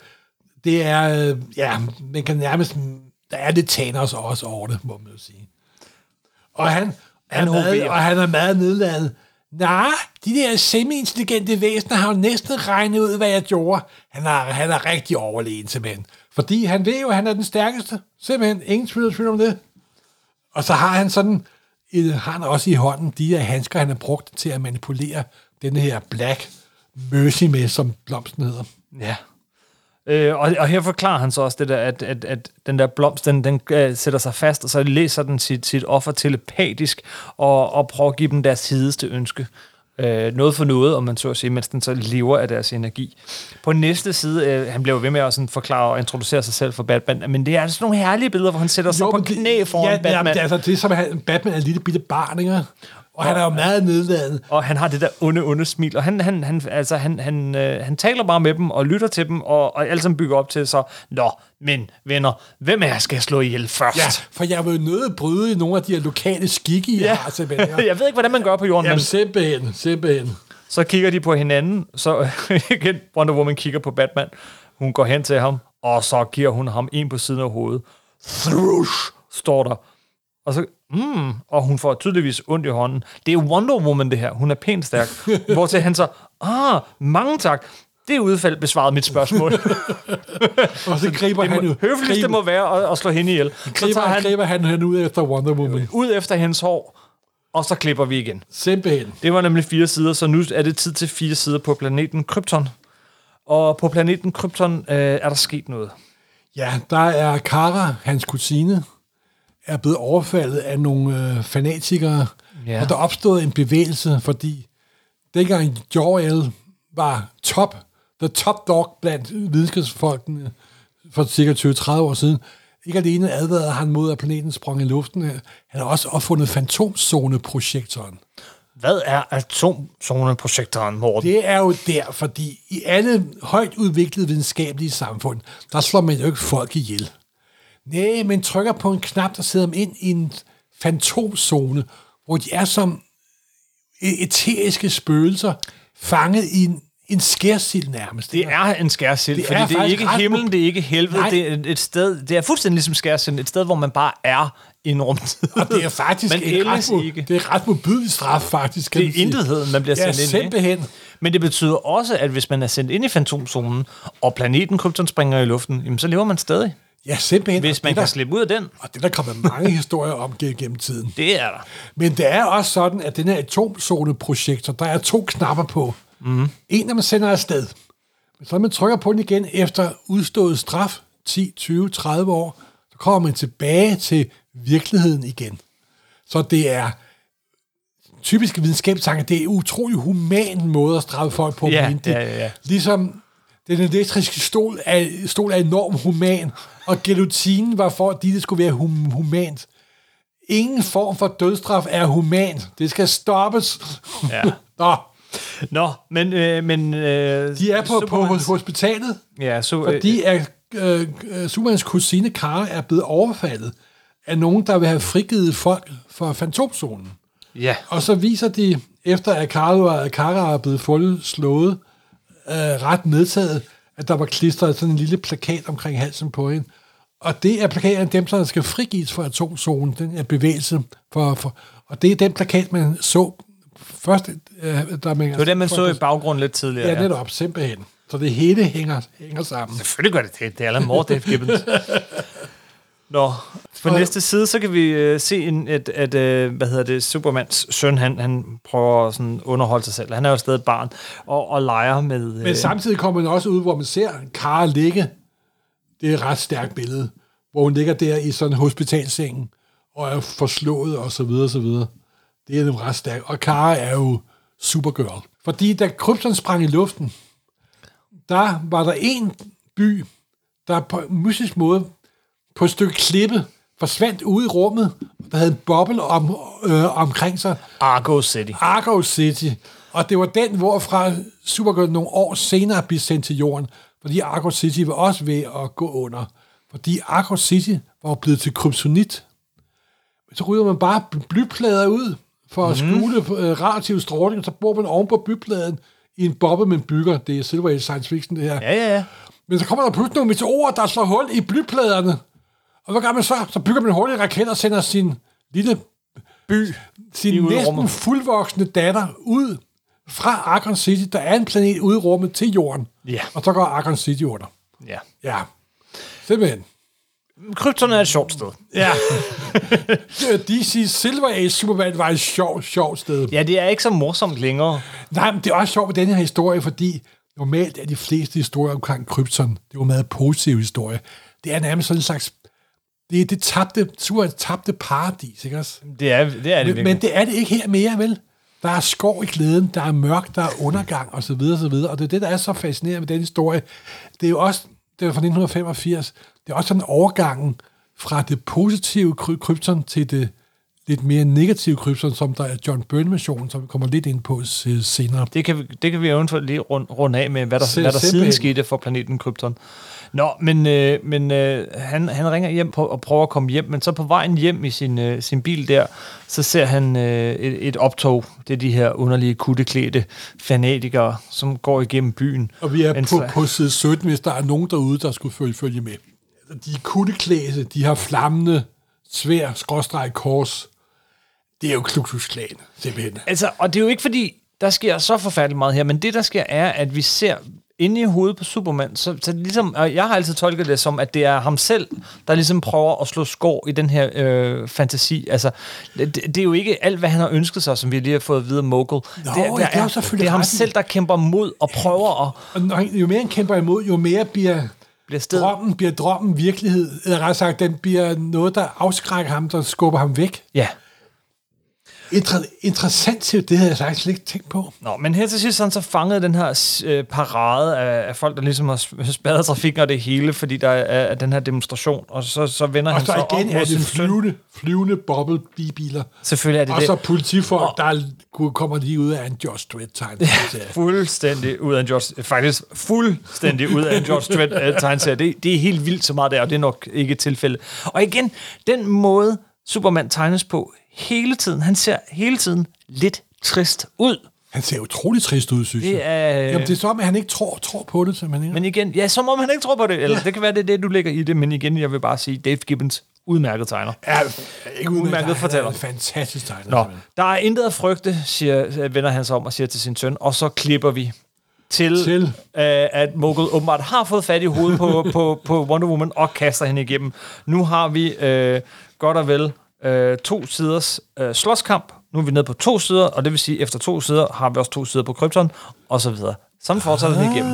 det er, øh, ja, man kan nærmest, der er lidt Thanos også over det, må man jo sige. Og han, han, er meget, og han er meget nedladet. Nej, de der semi-intelligente væsener har jo næsten regnet ud, hvad jeg gjorde. Han er, han er rigtig overlegen, simpelthen. Fordi han ved jo, at han er den stærkeste. Simpelthen, ingen tvivl tvivl om det. Og så har han sådan, et, har han også i hånden de her handsker, han har brugt til at manipulere den her Black Mercy med, som blomsten hedder. Ja. Øh, og, og her forklarer han så også det der, at, at, at den der blomst, den, den øh, sætter sig fast, og så læser den sit, sit offer telepatisk, og, og prøver at give dem deres hedeste ønske. Øh, noget for noget, om man så at sige, mens den så lever af deres energi. På næste side, øh, han bliver jo ved med at sådan forklare og introducere sig selv for Batman, men det er altså nogle herlige billeder, hvor han sætter sig på knæ foran ja, Batman. Ja, det, er altså, det som, han- Batman er en lille bitte barn, ikke? Og han er jo meget nedladende. og han har det der onde, onde smil, og han, han, han, altså, han, han, øh, han taler bare med dem og lytter til dem, og, og alt sammen bygger op til så, nå, men venner, hvem af jer skal jeg slå ihjel først? Ja, for jeg vil jo nødt at bryde i nogle af de her lokale skikke, I Ja. har simpelthen. Jeg ved ikke, hvordan man gør på jorden, Jamen men simpelthen, simpelthen. så kigger de på hinanden, så igen, Wonder Woman kigger på Batman, hun går hen til ham, og så giver hun ham en på siden af hovedet. Thrush, står der. Og så, mm, og hun får tydeligvis ondt i hånden. Det er Wonder Woman, det her. Hun er pænt stærk. Hvor til han så, ah, mange tak. Det udfald besvarede mit spørgsmål. Og så griber det han jo... høfligste griber, må være at, at slå hende ihjel. Så griber, tager han, han griber han hende ud efter Wonder Woman. ud efter hendes hår, og så klipper vi igen. Simpelthen. Det var nemlig fire sider, så nu er det tid til fire sider på planeten Krypton. Og på planeten Krypton øh, er der sket noget. Ja, der er Kara, hans kusine, er blevet overfaldet af nogle øh, fanatikere. Ja. Og der opstod en bevægelse, fordi dengang Jor-El var top, the top dog blandt videnskabsfolkene for cirka 20-30 år siden, ikke alene advarede han mod, at planeten sprang i luften, han har også opfundet fantomzoneprojektoren. Hvad er atomzoneprojektoren, Morten? Det er jo der, fordi i alle højt udviklede videnskabelige samfund, der slår man jo ikke folk ihjel. Nej, man trykker på en knap, der sidder dem ind i en fantomzone, hvor de er som e- eteriske spøgelser, fanget i en, en skærsild nærmest. Det er en skærsild, Det fordi er det er ikke himlen, det er ikke helvede, Nej. det er et- sted, det er fuldstændig ligesom skærsild, et sted, hvor man bare er i en rumtid. og det er faktisk Men en ret, ikke. det er ret modbydelig straf, faktisk. Kan Det er man intetheden, man bliver Ja, sendt ind i. simpelthen. Men det betyder også, at hvis man er sendt ind i fantomzonen, og planeten Krypton springer i luften, jamen, så lever man stadig. Ja, simpelthen. Hvis man det, kan der, slippe ud af den, Og det der kommer mange historier om gennem- tiden. det er der. Men det er også sådan, at den her atomzoneprojektor, der er to knapper på. Mm. En, når man sender afsted. Men så når man trykker på den igen efter udstået straf, 10, 20, 30 år, så kommer man tilbage til virkeligheden igen. Så det er typiske videnskabstanker, det er en utrolig human måde at straffe folk på. Ja, ja, ja, ja. Ligesom den elektriske stol er, stol er enormt human, og guillotinen var for, at det skulle være hum, humant. Ingen form for dødstraf er humant. Det skal stoppes. Ja. Nå, Nå, men... Øh, men øh, de er på, på Supermans- hospitalet, Ja, så, øh, fordi at, øh, Supermans kusine Kara er blevet overfaldet af nogen, der vil have frigivet folk fra fantomzonen. ja. Og så viser de, efter at Kara, Kara er blevet fundet slået, øh, ret medtaget, at der var klistret sådan en lille plakat omkring halsen på hende. Og det er plakaten dem, der skal frigives fra atomzonen, den er bevægelse. For, for, og det er den plakat, man så først, øh, der man... Det var det, man så i baggrunden lidt tidligere. Ja, netop, simpelthen. Så det hele hænger, hænger sammen. Selvfølgelig gør det det. Det er Alan Moore, Dave Gibbons. Nå, på næste side, så kan vi øh, se, en, at, at øh, hvad hedder det, Supermans søn, han, han prøver at sådan underholde sig selv. Han er jo stadig et barn, og, og leger med... Øh, Men samtidig kommer man også ud, hvor man ser Kara ligge. Det er et ret stærkt billede, hvor hun ligger der i sådan en hospitalseng, og er forslået og så videre, så videre. Det er jo ret stærkt. Og Kara er jo Supergirl. Fordi da Krypton sprang i luften, der var der en by, der på en mystisk måde på et stykke klippe forsvandt ude i rummet, der havde en boble om, øh, omkring sig, Argo City. Argo City. Og det var den, hvorfra Supergirl nogle år senere blev sendt til jorden, fordi Argo City var også ved at gå under. Fordi Argo City var blevet til kryptonit. så rydder man bare blyplader ud for at skjule øh, radioaktiv stråling, og så bor man oven på blypladen i en boble, man bygger. Det er Silver Age science fiction, det her. Ja, ja, ja. Men så kommer der pludselig nogle meteorer, der slår hul i blypladerne. Og hvad gør man så? Så bygger man i raket og sender sin lille By. sin næsten fuldvoksne datter ud fra Argon City. Der er en planet ude i rummet til jorden. Ja. Og så går Argon City under. Ja. Ja. Simpelthen. Krypton er et sjovt sted. Ja. DC Silver Age Superman var et sjovt, sjovt sted. Ja, det er ikke så morsomt længere. Nej, men det er også sjovt med den her historie, fordi normalt er de fleste historier omkring Krypton, det jo en meget positiv historie. Det er nærmest sådan en slags, det er det tabte, super tabte paradis, ikke også? Det er det, er det Men, virkelig. men det er det ikke her mere, vel? Der er skov i glæden, der er mørk, der er undergang, og så videre, og så videre. Og det er det, der er så fascinerende med den historie. Det er jo også, det er fra 1985, det er også sådan overgangen fra det positive kry- krypton til det lidt mere negative krypton, som der er John Byrne-versionen, som vi kommer lidt ind på senere. Det kan, vi, det kan vi eventuelt lige rund, runde af med, hvad der, hvad der siden skete for planeten Krypton. Nå, men, øh, men øh, han, han ringer hjem på, og prøver at komme hjem, men så på vejen hjem i sin, øh, sin bil der, så ser han øh, et, et optog. Det er de her underlige kutteklædte fanatikere, som går igennem byen. Og vi er Men på, på side 17, hvis der er nogen derude, der skulle følge, følge med. Altså, De kutteklæse, de har flammende svær, skråstreg, kors. Det er jo Kluksusklan, simpelthen. Altså, og det er jo ikke fordi, der sker så forfærdeligt meget her, men det der sker er, at vi ser inde i hovedet på Superman, så, så ligesom, og jeg har altid tolket det som, at det er ham selv, der ligesom prøver at slå skår i den her øh, fantasi. Altså, det, det er jo ikke alt, hvad han har ønsket sig, som vi lige har fået at vide af Mogul. Nå, det, det er jo selvfølgelig det er ham selv, der kæmper mod og prøver at Og jo mere han kæmper imod, jo mere bliver blive sted. drømmen, bliver drømmen virkelighed. Eller rettere sagt, den bliver noget, der afskrækker ham, der skubber ham væk. Ja. Inter- interessant det havde jeg faktisk ikke tænkt på. Nå, men her til sidst han så fanget den her øh, parade af, af folk, der ligesom har sp- spadet trafikken og det hele, fordi der er, er den her demonstration, og så, så vender Og han så igen op er det flyvende, flyvende bobble biler. Selvfølgelig er det Og det. så politifolk, Og- der er- kommer lige ud af en Josh Strait-tegn. Fuldstændig ud af en George... Faktisk fuldstændig ud af en George Strait uh, tegneserie. Det, det er helt vildt så meget der, og det er nok ikke et tilfælde. Og igen, den måde Superman tegnes på hele tiden, han ser hele tiden lidt trist ud. Han ser utrolig trist ud, synes Det jeg. er... Jamen, det er som, at han ikke tror, tror på det, simpelthen. Men igen, ja, som om han ikke tror på det. Eller det kan være, det er det, du lægger i det. Men igen, jeg vil bare sige, Dave Gibbons udmærket tegner. Ja, ikke Udmærket udmærket fortæller. fortæller. En fantastisk tegner, Nå, simpelthen. der er intet at frygte, siger, vender han sig om og siger til sin søn. Og så klipper vi til, Til. Øh, at Mogul åbenbart har fået fat i hovedet på, på, på Wonder Woman og kaster hende igennem. Nu har vi øh, godt og vel øh, to siders øh, slåskamp. Nu er vi nede på to sider, og det vil sige, at efter to sider har vi også to sider på Krypton, og så videre. Sådan fortsætter det igennem.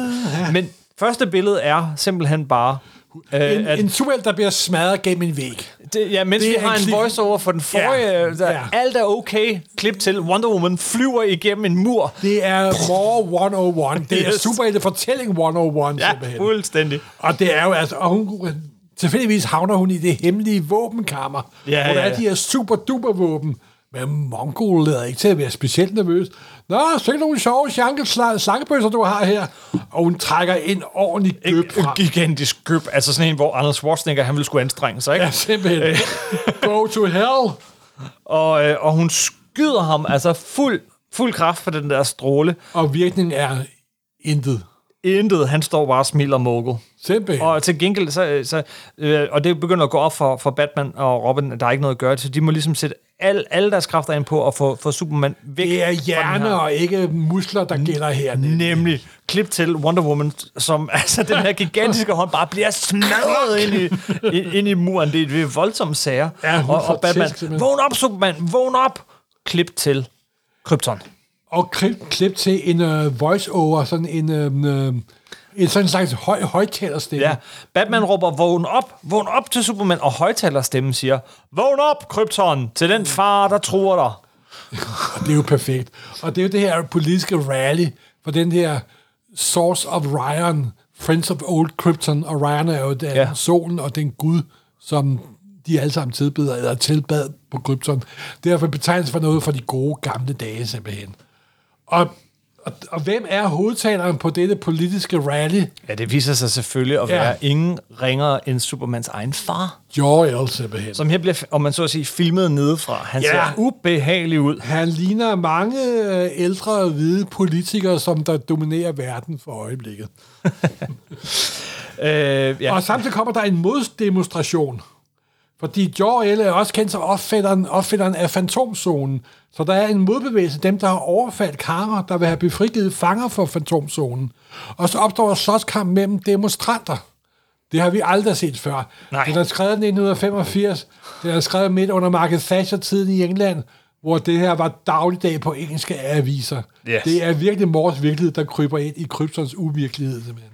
Men første billede er simpelthen bare... Øh, En, at, en superhelt, der bliver smadret gennem en væg. det, ja, mens Det vi er har en klip- voiceover for den forrige, Ja, ja, der, ja. alt er okay, klip til Wonder Woman flyver igennem en mur. Det er More 101. Det er Yes. superhelte fortælling 101, Ja, simpelthen. fuldstændig. Og det er jo altså, og hun, tilfældigvis havner hun i det hemmelige våbenkammer, Ja, hvor der ja, er de her super duper våben. Men Mongol lader ikke til at være specielt nervøs. Nå, så nogle sjove slangebøsser, du har her. Og hun trækker en ordentlig En frem. gigantisk køb, altså sådan en, hvor Arnold Schwarzenegger, han ville skulle anstrenge sig, ikke? Ja, simpelthen. Go to hell. Og, øh, og hun skyder ham, altså fuld, fuld kraft for den der stråle. Og virkningen er intet. Intet, han står bare og smiler Mogul. Simpelthen. Og til gengæld, så, så, øh, og det begynder at gå op for, for Batman og Robin, at der er ikke noget at gøre, så de må ligesom sætte al, alle deres kræfter ind på at få, få Superman væk det er hjerne og ikke muskler, der gælder her. Nemlig klip til Wonder Woman, som altså den her gigantiske hånd bare bliver smadret ind i, ind, ind i muren. Det er, det er voldsomme sager. Ja, og, og Batman, tæsk, vågn op Superman, vågn op! Klip til Krypton. Og klip, klip til en uh, voice-over, sådan en, uh, en sådan slags høj, højtalerstemme. Ja, Batman råber, vågn op, vågn op til Superman, og højtalerstemmen siger, vågn op, Krypton, til den far, der truer dig. Og det er jo perfekt. Og det er jo det her politiske rally for den her Source of Ryan, Friends of Old Krypton, og Ryan er jo den, Ja. solen og den gud, som de alle sammen tilbeder, eller tilbad på Krypton. Derfor betegnelse for noget for de gode gamle dage, simpelthen. Og, Og, og hvem er hovedtaleren på dette politiske rally? Ja, det viser sig selvfølgelig at Ja. være ingen ringere end Supermans egen far. Jor-El simpelthen. Som her bliver, om man så at sige, filmet nedefra. Han Ja. ser ubehagelig ud. Han ligner mange øh, ældre hvide politikere, som der dominerer verden for øjeblikket. Øh. Ja. Og samtidig kommer der en moddemonstration. Fordi Jor-El er også kendt som opfælderen, opfælderen af Fantomzonen. Så der er en modbevægelse, dem der har overfaldt Kara, der vil have befrigivet fanger for Fantomzonen. Og så opstår der slåskamp mellem demonstranter. Det har vi aldrig set før. Nej. Den er skrevet i 1985. Den er skrevet midt under Margaret Thatcher-tiden i England, hvor det her var dagligdag på engelske aviser. Yes. Det er virkelig Mors virkelighed, der kryber ind i Kryptons uvirkelighed. Simpelthen.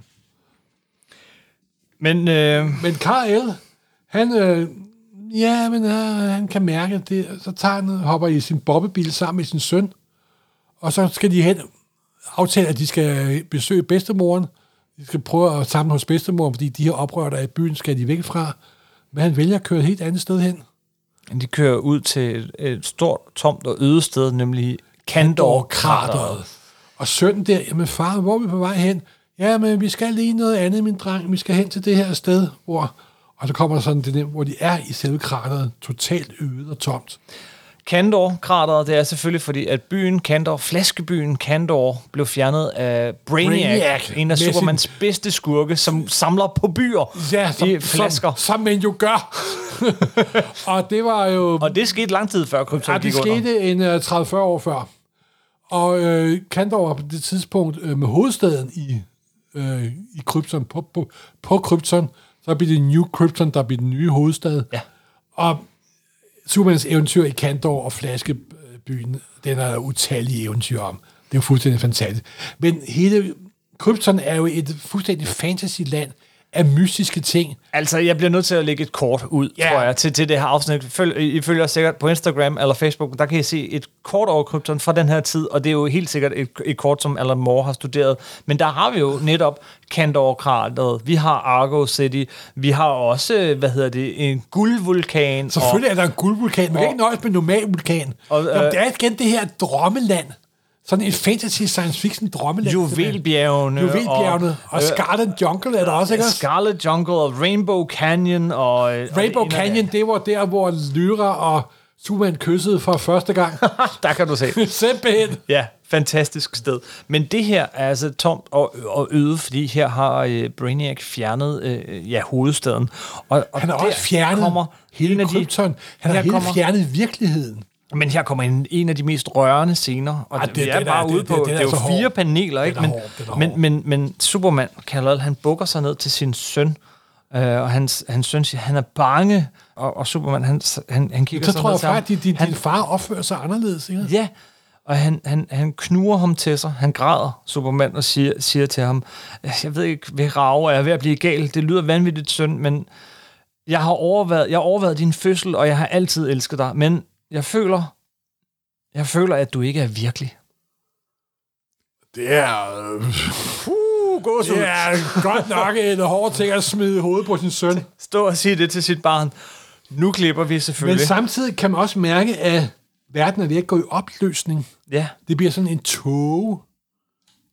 Men øh, Men Karl, han, øh, ja, men øh, han kan mærke det. Så tager han, hopper i sin bobbebil sammen med sin søn, og så skal de hen aftale, at de skal besøge bedstemoren. De skal prøve at samle hos bedstemoren, fordi de her oprørte af byen skal de væk fra. Men han vælger at køre et helt andet sted hen. de kører ud til et, et stort, tomt og øde sted, nemlig Kandor-krateret. Og sønnen der, jamen far, hvor er vi på vej hen? Ja, men vi skal lige noget andet, min dreng. Vi skal hen til det her sted, hvor... Og så kommer der sådan det, der, hvor de er i selve krateret, totalt øde og tomt. Kandor-krateret, det er selvfølgelig fordi, at byen Kandor, flaskebyen Kandor, blev fjernet af Brainiac, Brainiac. en af Med sin- Supermans bedste skurke, som samler på byer Ja, som, i flasker. Som, som man jo gør. og det var jo... og det skete lang tid før Krypton ja, det skete en uh, 30-40 år før. Og øh, Kandor var på det tidspunkt øh, med hovedstaden i, øh, i Krypton, på, på, på Krypton. Så blev det New Krypton, der blev den nye hovedstad. Ja. Og Supermans eventyr i Kandor og Flaskebyen, den er der utallige eventyr om. Det er jo fuldstændig fantastisk. Men hele Krypton er jo et fuldstændig fantasyland af mystiske ting. Altså, jeg bliver nødt til at lægge et kort ud, yeah. tror jeg, til, til det her afsnit. Følg, I følger os sikkert på Instagram eller Facebook, der kan I se et kort over Krypton fra den her tid, og det er jo helt sikkert et, et kort, som Alan Moore har studeret. Men der har vi jo netop Kandor-krateret, vi har Argo City, vi har også, hvad hedder det, en guldvulkan. Selvfølgelig er der en guldvulkan. Man kan og- ikke nøjes med normal vulkan. Og, Og, øh, Jamen, det er igen det her drømmeland. Sådan en fantasy science fiction drømmeland. Juvelbjergene. Juvelbjergene. Og, og Scarlet Jungle er der også, ikke? også? Scarlet Jungle og Rainbow Canyon. Og, Rainbow og Canyon, det var der, hvor Lyra og Superman kyssede for første gang. der kan du se. Simpelthen. Ja, fantastisk sted. Men det her er altså tomt og, og øde, fordi her har øh, Brainiac fjernet øh, ja, hovedstaden. Og, og Han har også fjernet kommer hele Krypton. Han har helt kommer- fjernet virkeligheden. Men her kommer en, en af de mest rørende scener, og det, det- vi er bare ude det- på, det, er er jo så fire hård. paneler, ikke? Men, hård, men, men, men Superman, Kal-El, han bukker sig ned til sin søn, øh, og hans, hans søn siger, han er bange, og, og Superman, han, han, han kigger Så sig tror ned jeg til ham. faktisk, at din, Han- din far opfører sig anderledes. Ikke? Ja, og han, han, han knuger ham til sig. Han græder, Superman, og siger, siger til ham, jeg ved ikke, hvad rager jeg er ved at blive gal. Det lyder vanvittigt synd, men jeg har overvejet, jeg har overvejet din fødsel, og jeg har altid elsket dig. Men jeg føler, jeg føler, at du ikke er virkelig. Det er... Uh, det er godt nok en hård ting at smide i hovedet på sin søn. Stå og sige det til sit barn. Nu klipper vi Men selvfølgelig. samtidig kan man også mærke, at verden er ved at gå i opløsning. Ja. Det bliver sådan en tåge.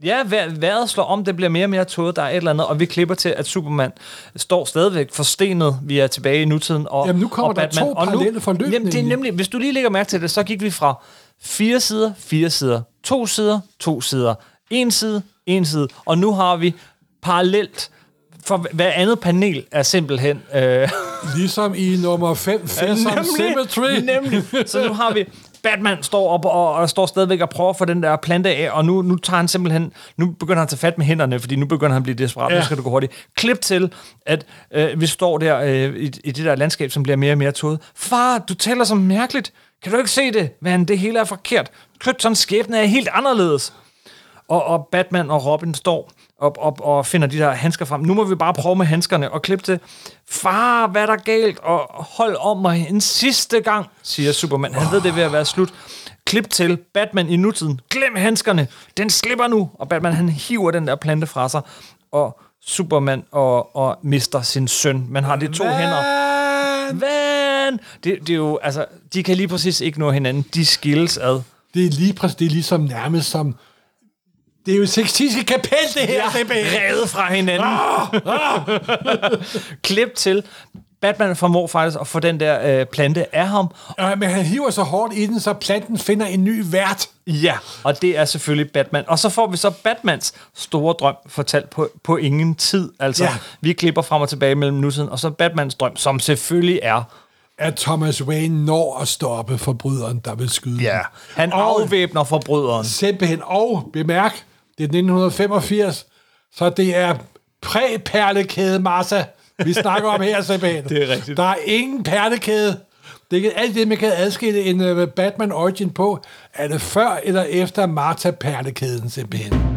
Ja, vær- vejret slår om, det bliver mere og mere tåget, der er et eller andet, og vi klipper til, at Superman står stadigvæk forstenet, vi er tilbage i nutiden. Og, Jamen, nu kommer og der to og parallelle forløb, Jamen, det er nemlig. hvis du lige lægger mærke til det, så gik vi fra fire sider, fire sider, to sider, to sider, en side, en side, og nu har vi parallelt, for hver andet panel er simpelthen... Øh, Ligesom i nummer 5, Fearsome Symmetry. Nemlig. Så nu har vi Batman står op og, og står stadigvæk og prøver at få den der plante af, og nu, nu tager han simpelthen, nu begynder han at tage fat med hænderne, fordi nu begynder han at blive desperat, ja. Nu skal det gå hurtigt. Klip til, at øh, vi står der øh, i, i det der landskab, som bliver mere og mere tåget. Far, du taler så mærkeligt. Kan du ikke se det? Men det hele er forkert. Kryptons skæbne er helt anderledes. Og, og Batman og Robin står op, op og finder de der handsker frem. Nu må vi bare prøve med handskerne og klippe til. Far, hvad er der galt? Og hold om mig en sidste gang, siger Superman. Han ved, det er ved at være slut. Klip til Batman i nutiden. Glem handskerne. Den slipper nu. Og Batman, han hiver den der plante fra sig. Og Superman og, og mister sin søn. Man har de to hænder. Van! Det, det er jo, altså, de kan lige præcis ikke nå hinanden. De skilles ad. Det er lige præcis det er ligesom nærmest som Det er jo Sixtinske kapel, det her, Ja, revet fra hinanden. Klip til. Batman formår faktisk at få den der øh, plante af ham. Ja, men han hiver så hårdt i den, så planten finder en ny vært. Ja, og det er selvfølgelig Batman. Og så får vi så Batmans store drøm fortalt på, på ingen tid. Altså, Ja. vi klipper frem og tilbage mellem nutiden, og så Batmans drøm, som selvfølgelig er... At Thomas Wayne når at stoppe forbryderen, der vil skyde Ja, han Og- afvæbner forbryderen. Simpelthen. Og bemærk, det er 1985, så det er præ-perlekæde Massa, vi snakker om her simpelthen. Det er rigtigt. Der er ingen perlekæde. Det er alt det, man kan adskille en uh, Batman Origin på. Er det før eller efter Martha perlekæden simpelthen?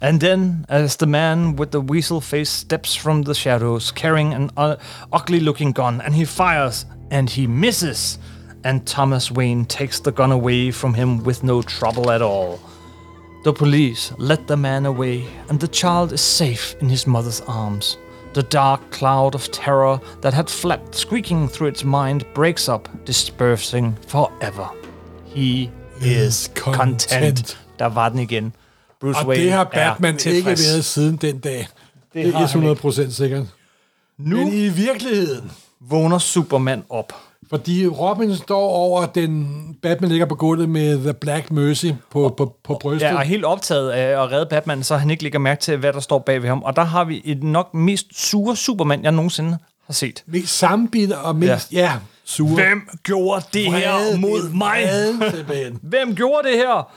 And then, as the man with the weasel face steps from the shadows, carrying an uh, ugly-looking gun, and he fires, and he misses, and Thomas Wayne takes the gun away from him with no trouble at all. The police let the man away, and the child is safe in his mother's arms. The dark cloud of terror that had flapped squeaking through its mind breaks up, dispersing forever. He is content. content. Der var den igen. Bruce Og Wayne det har er Batman ikke været siden den dag. Det, det er 100% sikkert. Nu Men i virkeligheden, vågner Superman op. fordi Robin står over den... Batman ligger på gulvet med The Black Mercy på, på, på brystet. Ja, og helt optaget af at redde Batman, så han ikke lægger mærke til, hvad der står bag ved ham. Og der har vi et nok mest sure Superman, jeg nogensinde har set. Mest sammenbidt og mest... Ja, ja sure. Hvem gjorde det her mod mig? Hvem gjorde det her?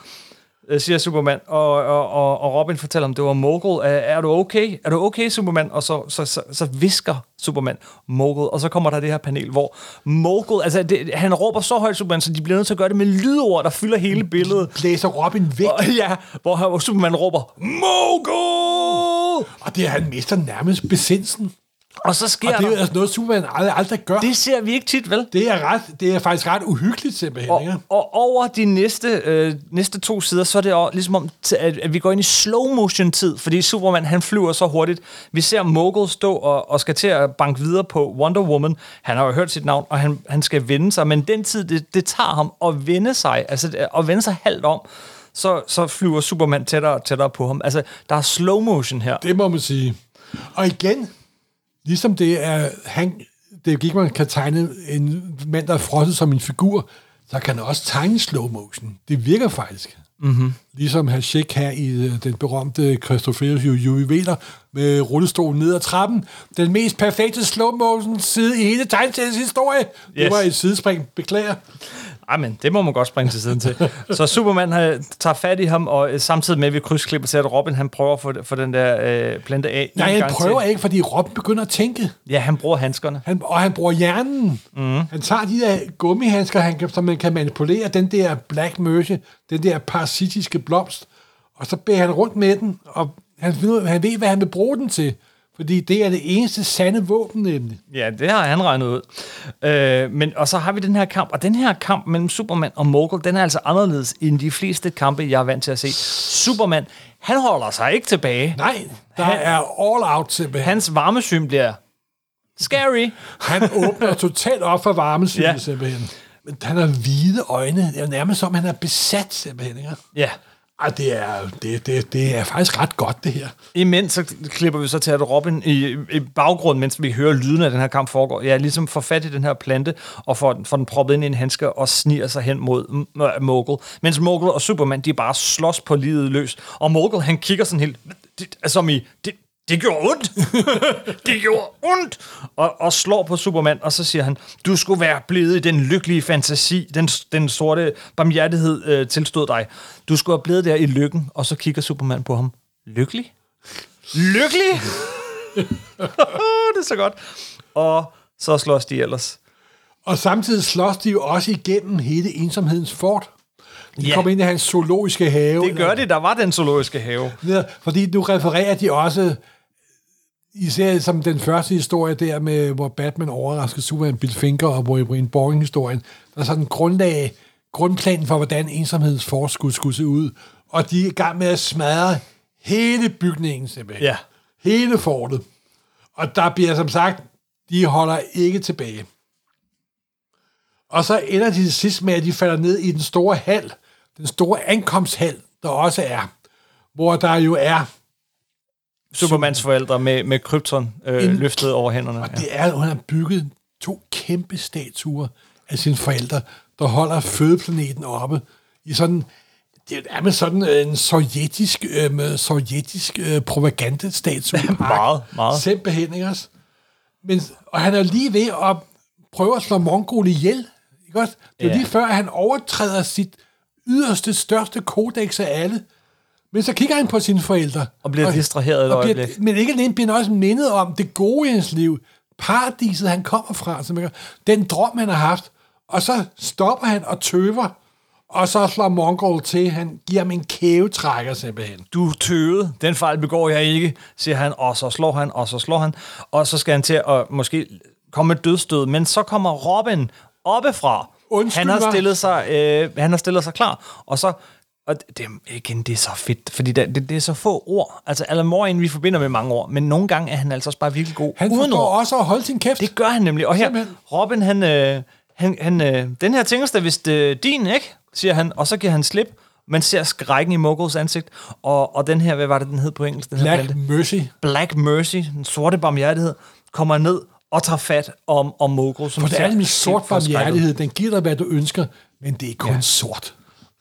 Øh, siger Superman, og, og, og, og Robin fortæller, om det var Mogul. Er, er du okay? Er du okay, Superman? Og så, så, så, så visker Superman Mogul, og så kommer der det her panel, hvor Mogul, altså det, han råber så højt, Superman, så de bliver nødt til at gøre det med lydord, der fylder hele billedet. Blæser Robin væk, Og, ja, hvor, hvor Superman råber, Mogul! og det han mister nærmest besindelsen. Og så sker Og det er der... altså noget, Superman aldrig, aldrig gør. Det, ser vi ikke tit, vel? det, er ret, det er faktisk ret uhyggeligt simpelthen. Og, ikke? og over de næste, øh, næste to sider, så er det også ligesom om, at, at vi går ind i slow motion tid, fordi Superman han flyver så hurtigt. Vi ser Mogul stå og, og skal til at banke videre på Wonder Woman. Han har jo hørt sit navn, og han, han skal vende sig, men den tid, det, det tager ham at vende sig, altså at vende sig halvt om, så, så flyver Superman tættere og tættere på ham. Altså, der er slow motion her. Det må man sige. Og igen, ligesom det er, han, det gik, man kan tegne en mand, der er frosset som en figur, så kan han også tegne slow motion. Det virker faktisk. Mm-hmm. Ligesom Hashik her i øh, den berømte Christopher juveler med rullestolen ned ad trappen. Den mest perfekte slow motion side i hele tegneseriens historie. Yes. Det var et sidespring. Beklager. Ej, men det må man godt springe til siden til. Så Superman har, tager fat i ham, og øh, samtidig med, at vi krydsklipper til, at Robin han prøver at få, få den der øh, plante af. Nej, han prøver til. ikke, fordi Robin begynder at tænke. Ja, han bruger handskerne. Han, og han bruger hjernen. Mm. Han tager de der gummihandsker, han kan, som man kan manipulere, den der black mercy, den der parasitiske blomst, og så bærer han rundt med den, og han, ved, han ved, hvad han vil bruge den til. Fordi det er det eneste sande våben, nemlig. Ja, det har han regnet ud. Øh, men, og så har vi den her kamp, og den her kamp mellem Superman og Mogul, den er altså anderledes end de fleste kampe, jeg er vant til at se. Superman, han holder sig ikke tilbage. Nej, der Han- er all out simpelthen. Hans varmesyn bliver scary. Han åbner totalt op for varmesynet Ja. simpelthen. Men han har hvide øjne. Det er nærmest som, han er besat simpelthen. Ikke? Ja. Ej, det er, det, det, det er faktisk ret godt, det her. Imens så klipper vi så til, at Robin i, i baggrunden, mens vi hører lyden af den her kamp foregår, ja, ligesom får fat i den her plante, og får, den- får den proppet ind i en handske, og sniger sig hen mod Mogul. Mens Mogul og Superman, de bare slås på livet løs. Og Mogul, han kigger sådan helt, det, altså som i, det, det gjorde ondt. det gjorde ondt. Og, og slår på Superman, og så siger han, du skulle være blevet i den lykkelige fantasi, den, den sorte barmhjertighed øh, tilstod dig. Du skulle have blevet der i lykken. Og så kigger Superman på ham. Lykkelig? Lykkelig? det er så godt. Og så slås de ellers. Og samtidig slås de jo også igennem hele ensomhedens fort. De Ja. kommer ind i hans zoologiske have. Det gør de, der var den zoologiske have. Ja, fordi nu refererer de også, især som den første historie der, med, hvor Batman overrasker Superman, Bill Finger og Wolverine Boring-historien, der er sådan en grundlag, grundplan for, hvordan ensomhedens fort skulle, se ud. Og de er i gang med at smadre hele bygningen simpelthen. Ja. Hele fortet. Og der bliver som sagt, de holder ikke tilbage. Og så ender de sidst med, at de falder ned i den store hal, den store ankomsthal, der også er, hvor der jo er, Supermans forældre med, med krypton øh, En- løftet over hænderne. og Ja. det er, at hun har bygget to kæmpe statuer af sine forældre, der holder fødeplaneten oppe i sådan, det er med sådan en sovjetisk, øh, sovjetisk øh, propagandastatue. Meget, meget. Simpelthen, ikke også? Men, og han er lige ved at prøve at slå Mongol ihjel. Ikke også? Det er Ja. lige før, at han overtræder sit yderste, største kodex af alle. Men så kigger han på sine forældre. Og bliver distraheret et og bliver, øjeblik. Men ikke alene bliver han også mindet om det gode i hans liv. Paradiset, han kommer fra. Som ikke, den drøm, han har haft. Og så stopper han og tøver. Og så slår Mongol til. Han giver ham en kævetrækker simpelthen. du tøvede, den fejl begår jeg ikke, siger han, og så slår han, og så slår han, og så skal han til at måske komme med dødstød, men så kommer Robin oppefra. Undskyld han har stillet sig, øh, han har stillet sig klar, og så og det, igen, det er så fedt, fordi det, det, det er så få ord. Altså, Alan Moore en, vi forbinder med mange ord, men nogle gange er han altså også bare virkelig god Han uden forstår ord. også at holde sin kæft. Det gør han nemlig. Og her, Simpelthen. Robin, han, øh, han, han øh, den her tingest er vist øh, din, ikke? Siger han, og så giver han slip. Man ser skrækken i Muggles ansigt, og, og den her, hvad var det, den hed på engelsk? Den her Black plante? Mercy. Black Mercy, den sorte barmhjertighed, kommer ned og tager fat om, om Mogul. Som For det er nemlig sort barmhjertighed. Den giver dig, hvad du ønsker, men det er kun ja. sort.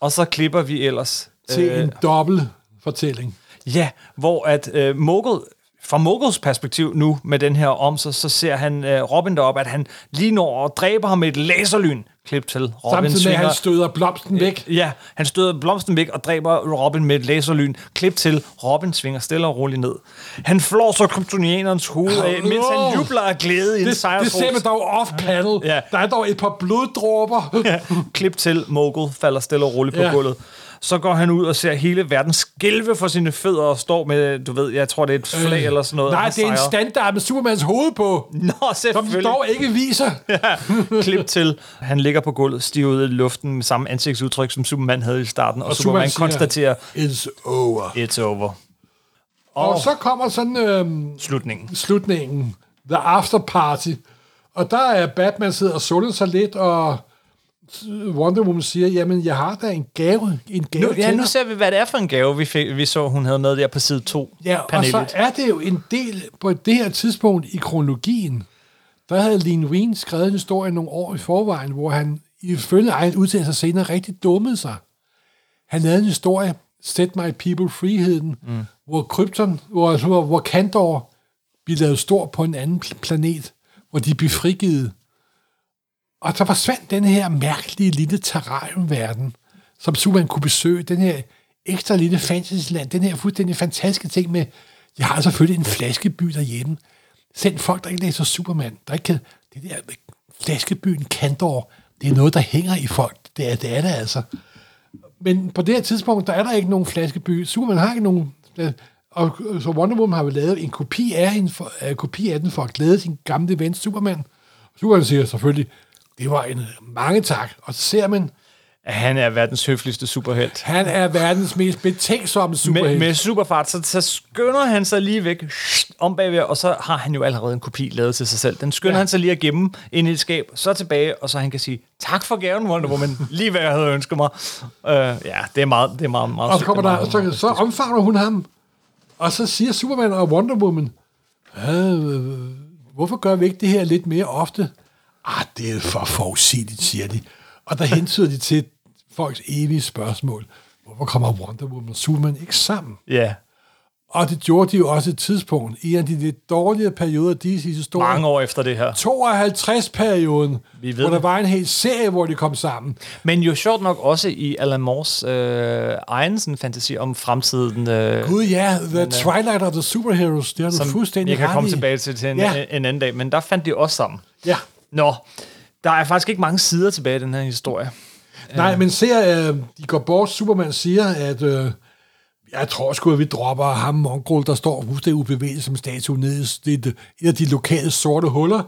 Og så klipper vi ellers Til øh, en dobbelt fortælling. Ja, hvor at øh, Mogul, fra Moguls perspektiv nu med den her om, så, så ser han øh, Robin deroppe, at han lige når og dræber ham med et laserlyn. Klip til. Robin Samtidig med, at han støder blomsten væk. Ja, han støder blomsten væk og dræber Robin med et laserlyn. Klip til, Robin svinger stille og roligt ned. Han flår så kryptonianernes hoved af, mens han jubler af glæde i en Det, ser man dog off-panel. Ja. Der er dog et par bloddråber. Ja. Klip til, Mogul falder stille og roligt på Ja. gulvet. Så går han ud og ser hele verden skælve for sine fødder og står med, du ved, jeg tror det er et flag eller sådan noget. Øh, Nej, det er en standard med Supermans hoved på, Nå, som selvfølgelig. dog ikke viser. Klip til, han ligger på gulvet, stivet i luften med samme ansigtsudtryk, som Superman havde i starten, og, og Superman, Superman konstaterer, It's over. it's over. Og så kommer sådan øhm, Slutningen. slutningen. The After Party. Og der er Batman sidder og suller sig lidt, og Wonder Woman siger, jamen, jeg har da en gave, en gave Nu, ja, til nu dig." ser vi, hvad det er for en gave, vi, fik, vi så, hun havde med der på side 2. Ja, og så er det jo en del på det her tidspunkt i kronologien. Der havde Lean Wien skrevet en historie nogle år i forvejen, hvor han ifølge egen udtalelse senere rigtig dummede sig. Han lavede en historie, Set My People Freeheden, mm. hvor Krypton, hvor, hvor, Kandor blev lavet stor på en anden pl- planet, hvor de blev frigivet. Og så forsvandt den her mærkelige lille terrariumverden, som Superman kunne besøge. Den her ekstra lille fantasyland, den her fuldstændig fantastiske ting med, jeg har selvfølgelig en flaskeby derhjemme. Selv folk, der ikke læser Superman, der ikke kan, det der med flaskebyen Kandor, det er noget, der hænger i folk. Det er det, er det altså. Men på det her tidspunkt, der er der ikke nogen flaskeby. Superman har ikke nogen... Øh, og øh, så Wonder Woman har jo lavet en kopi af, en for, en kopi af den for at glæde sin gamle ven Superman. Superman siger selvfølgelig, det var en mange tak. Og så ser man, at han er verdens høfligste superhelt. han er verdens mest betænksomme Med, superhelt. med superfart, så, så skynder han sig lige væk om bagved, og så har han jo allerede en kopi lavet til sig selv. Den skynder ja. Han sig lige at gemme ind i et skab, så tilbage, og så han kan sige, tak for gaven, Wonder Woman, lige hvad jeg havde ønsket mig. Uh, ja, det er meget, det er meget, meget Og så, kommer er der, meget, så, så omfavner hun ham, og så siger Superman og Wonder Woman, øh, hvorfor gør vi ikke det her lidt mere ofte? Ah, det er for forudsigeligt, siger de. Og der hentyder de til folks evige spørgsmål. Hvorfor kommer Wonder Woman og Superman ikke sammen? Ja, Og det gjorde de jo også et tidspunkt. I en af de lidt dårlige perioder af DC's historie. mange år efter det her. 52-perioden, Vi ved hvor der var en hel serie, hvor de kom sammen. Men jo sjovt nok også i Alan Moores øh, egen sådan, fantasi om fremtiden. Øh, Gud ja, The Twilight of the Superheroes, det har du fuldstændig jeg kan komme i. tilbage til, til en, ja. en anden dag, men der fandt de også sammen. Ja. Nå, der er faktisk ikke mange sider tilbage i den her historie. Nej, men ser, øh, de går bort, Superman siger, at øh, jeg tror sgu, at vi dropper ham Mongol, der står fuldstændig ubevæget som statue nede i det, et af de lokale sorte huller.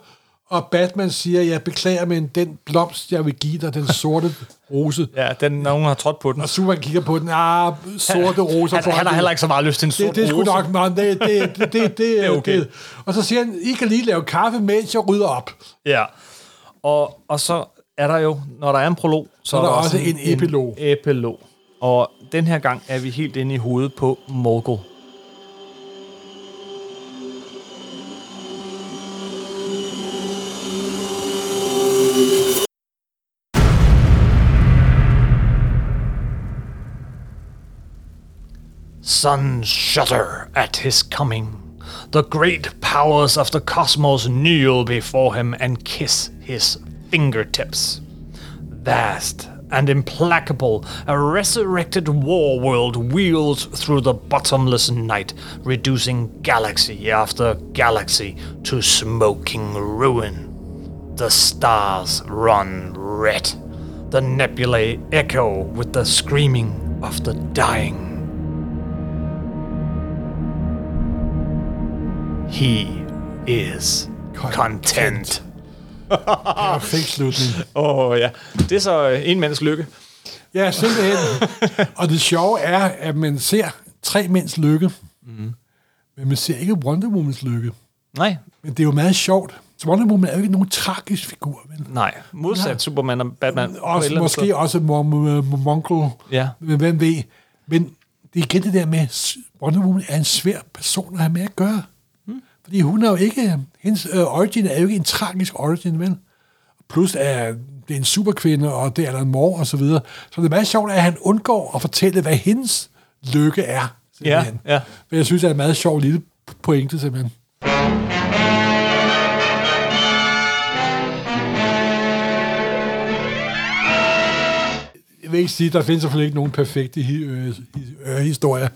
Og Batman siger, jeg beklager, men den blomst, jeg vil give dig, den sorte rose. Ja, den, nogen har trådt på den. Og Superman kigger på den, ah, sorte roser. Han, for han har det- heller ikke så meget lyst til en sort det, det er rose. nok, man. Det, det, det, det, det, er okay. det. Og så siger han, I kan lige lave kaffe, mens jeg rydder op. Ja. Og, og så er der jo, når der er en prolog, så er der også en epilog. En epilog. Og den her gang er vi helt inde i hovedet på Morgul. Suns shudder at his coming. The great powers of the cosmos kneel before him and kiss his fingertips. Vast and implacable, a resurrected war world wheels through the bottomless night, reducing galaxy after galaxy to smoking ruin. The stars run red. The nebulae echo with the screaming of the dying. He is content. Perfekt slutning. Åh oh, ja, det er så øh, en mands lykke. Ja, simpelthen. og det sjove er, at man ser tre mænds lykke, mm. men man ser ikke Wonder Womans lykke. Nej, Men det er jo meget sjovt. Så Wonder Woman er jo ikke nogen tragisk figur, vel? nej. Modsat Nej. Superman og Batman. Også, måske sted. også Monkel, Ja. men hvem ved. Men det er igen det der med, Wonder Woman er en svær person at have med at gøre. Fordi hun er jo ikke, hendes øh, origin er jo ikke en tragisk origin, vel? Plus er det er en superkvinde, og det er Alan Moore og så videre. Så det er meget sjovt, at han undgår at fortælle, hvad hendes lykke er. Ja, simpelthen. ja. Men jeg synes, det er en meget sjov lille pointe, simpelthen. Vil ikke sige, der findes selvfølgelig ikke nogen perfekte øh, øh, historier,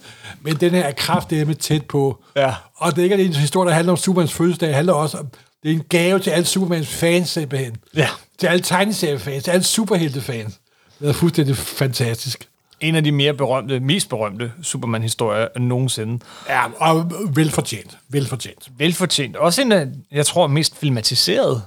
men den her er kraftedeme tæt på. Ja. Og det er ikke en historie, der handler om Supermans fødselsdag, det handler også om, det er en gave til alle Supermans fans simpelthen. Ja. Til alle tegneseriefans, til alle superheltefans. Det er fuldstændig fantastisk. En af de mere berømte, mest berømte Superman-historier nogensinde. Ja, og velfortjent. Velfortjent. Velfortjent. Også en af, jeg tror, mest filmatiseret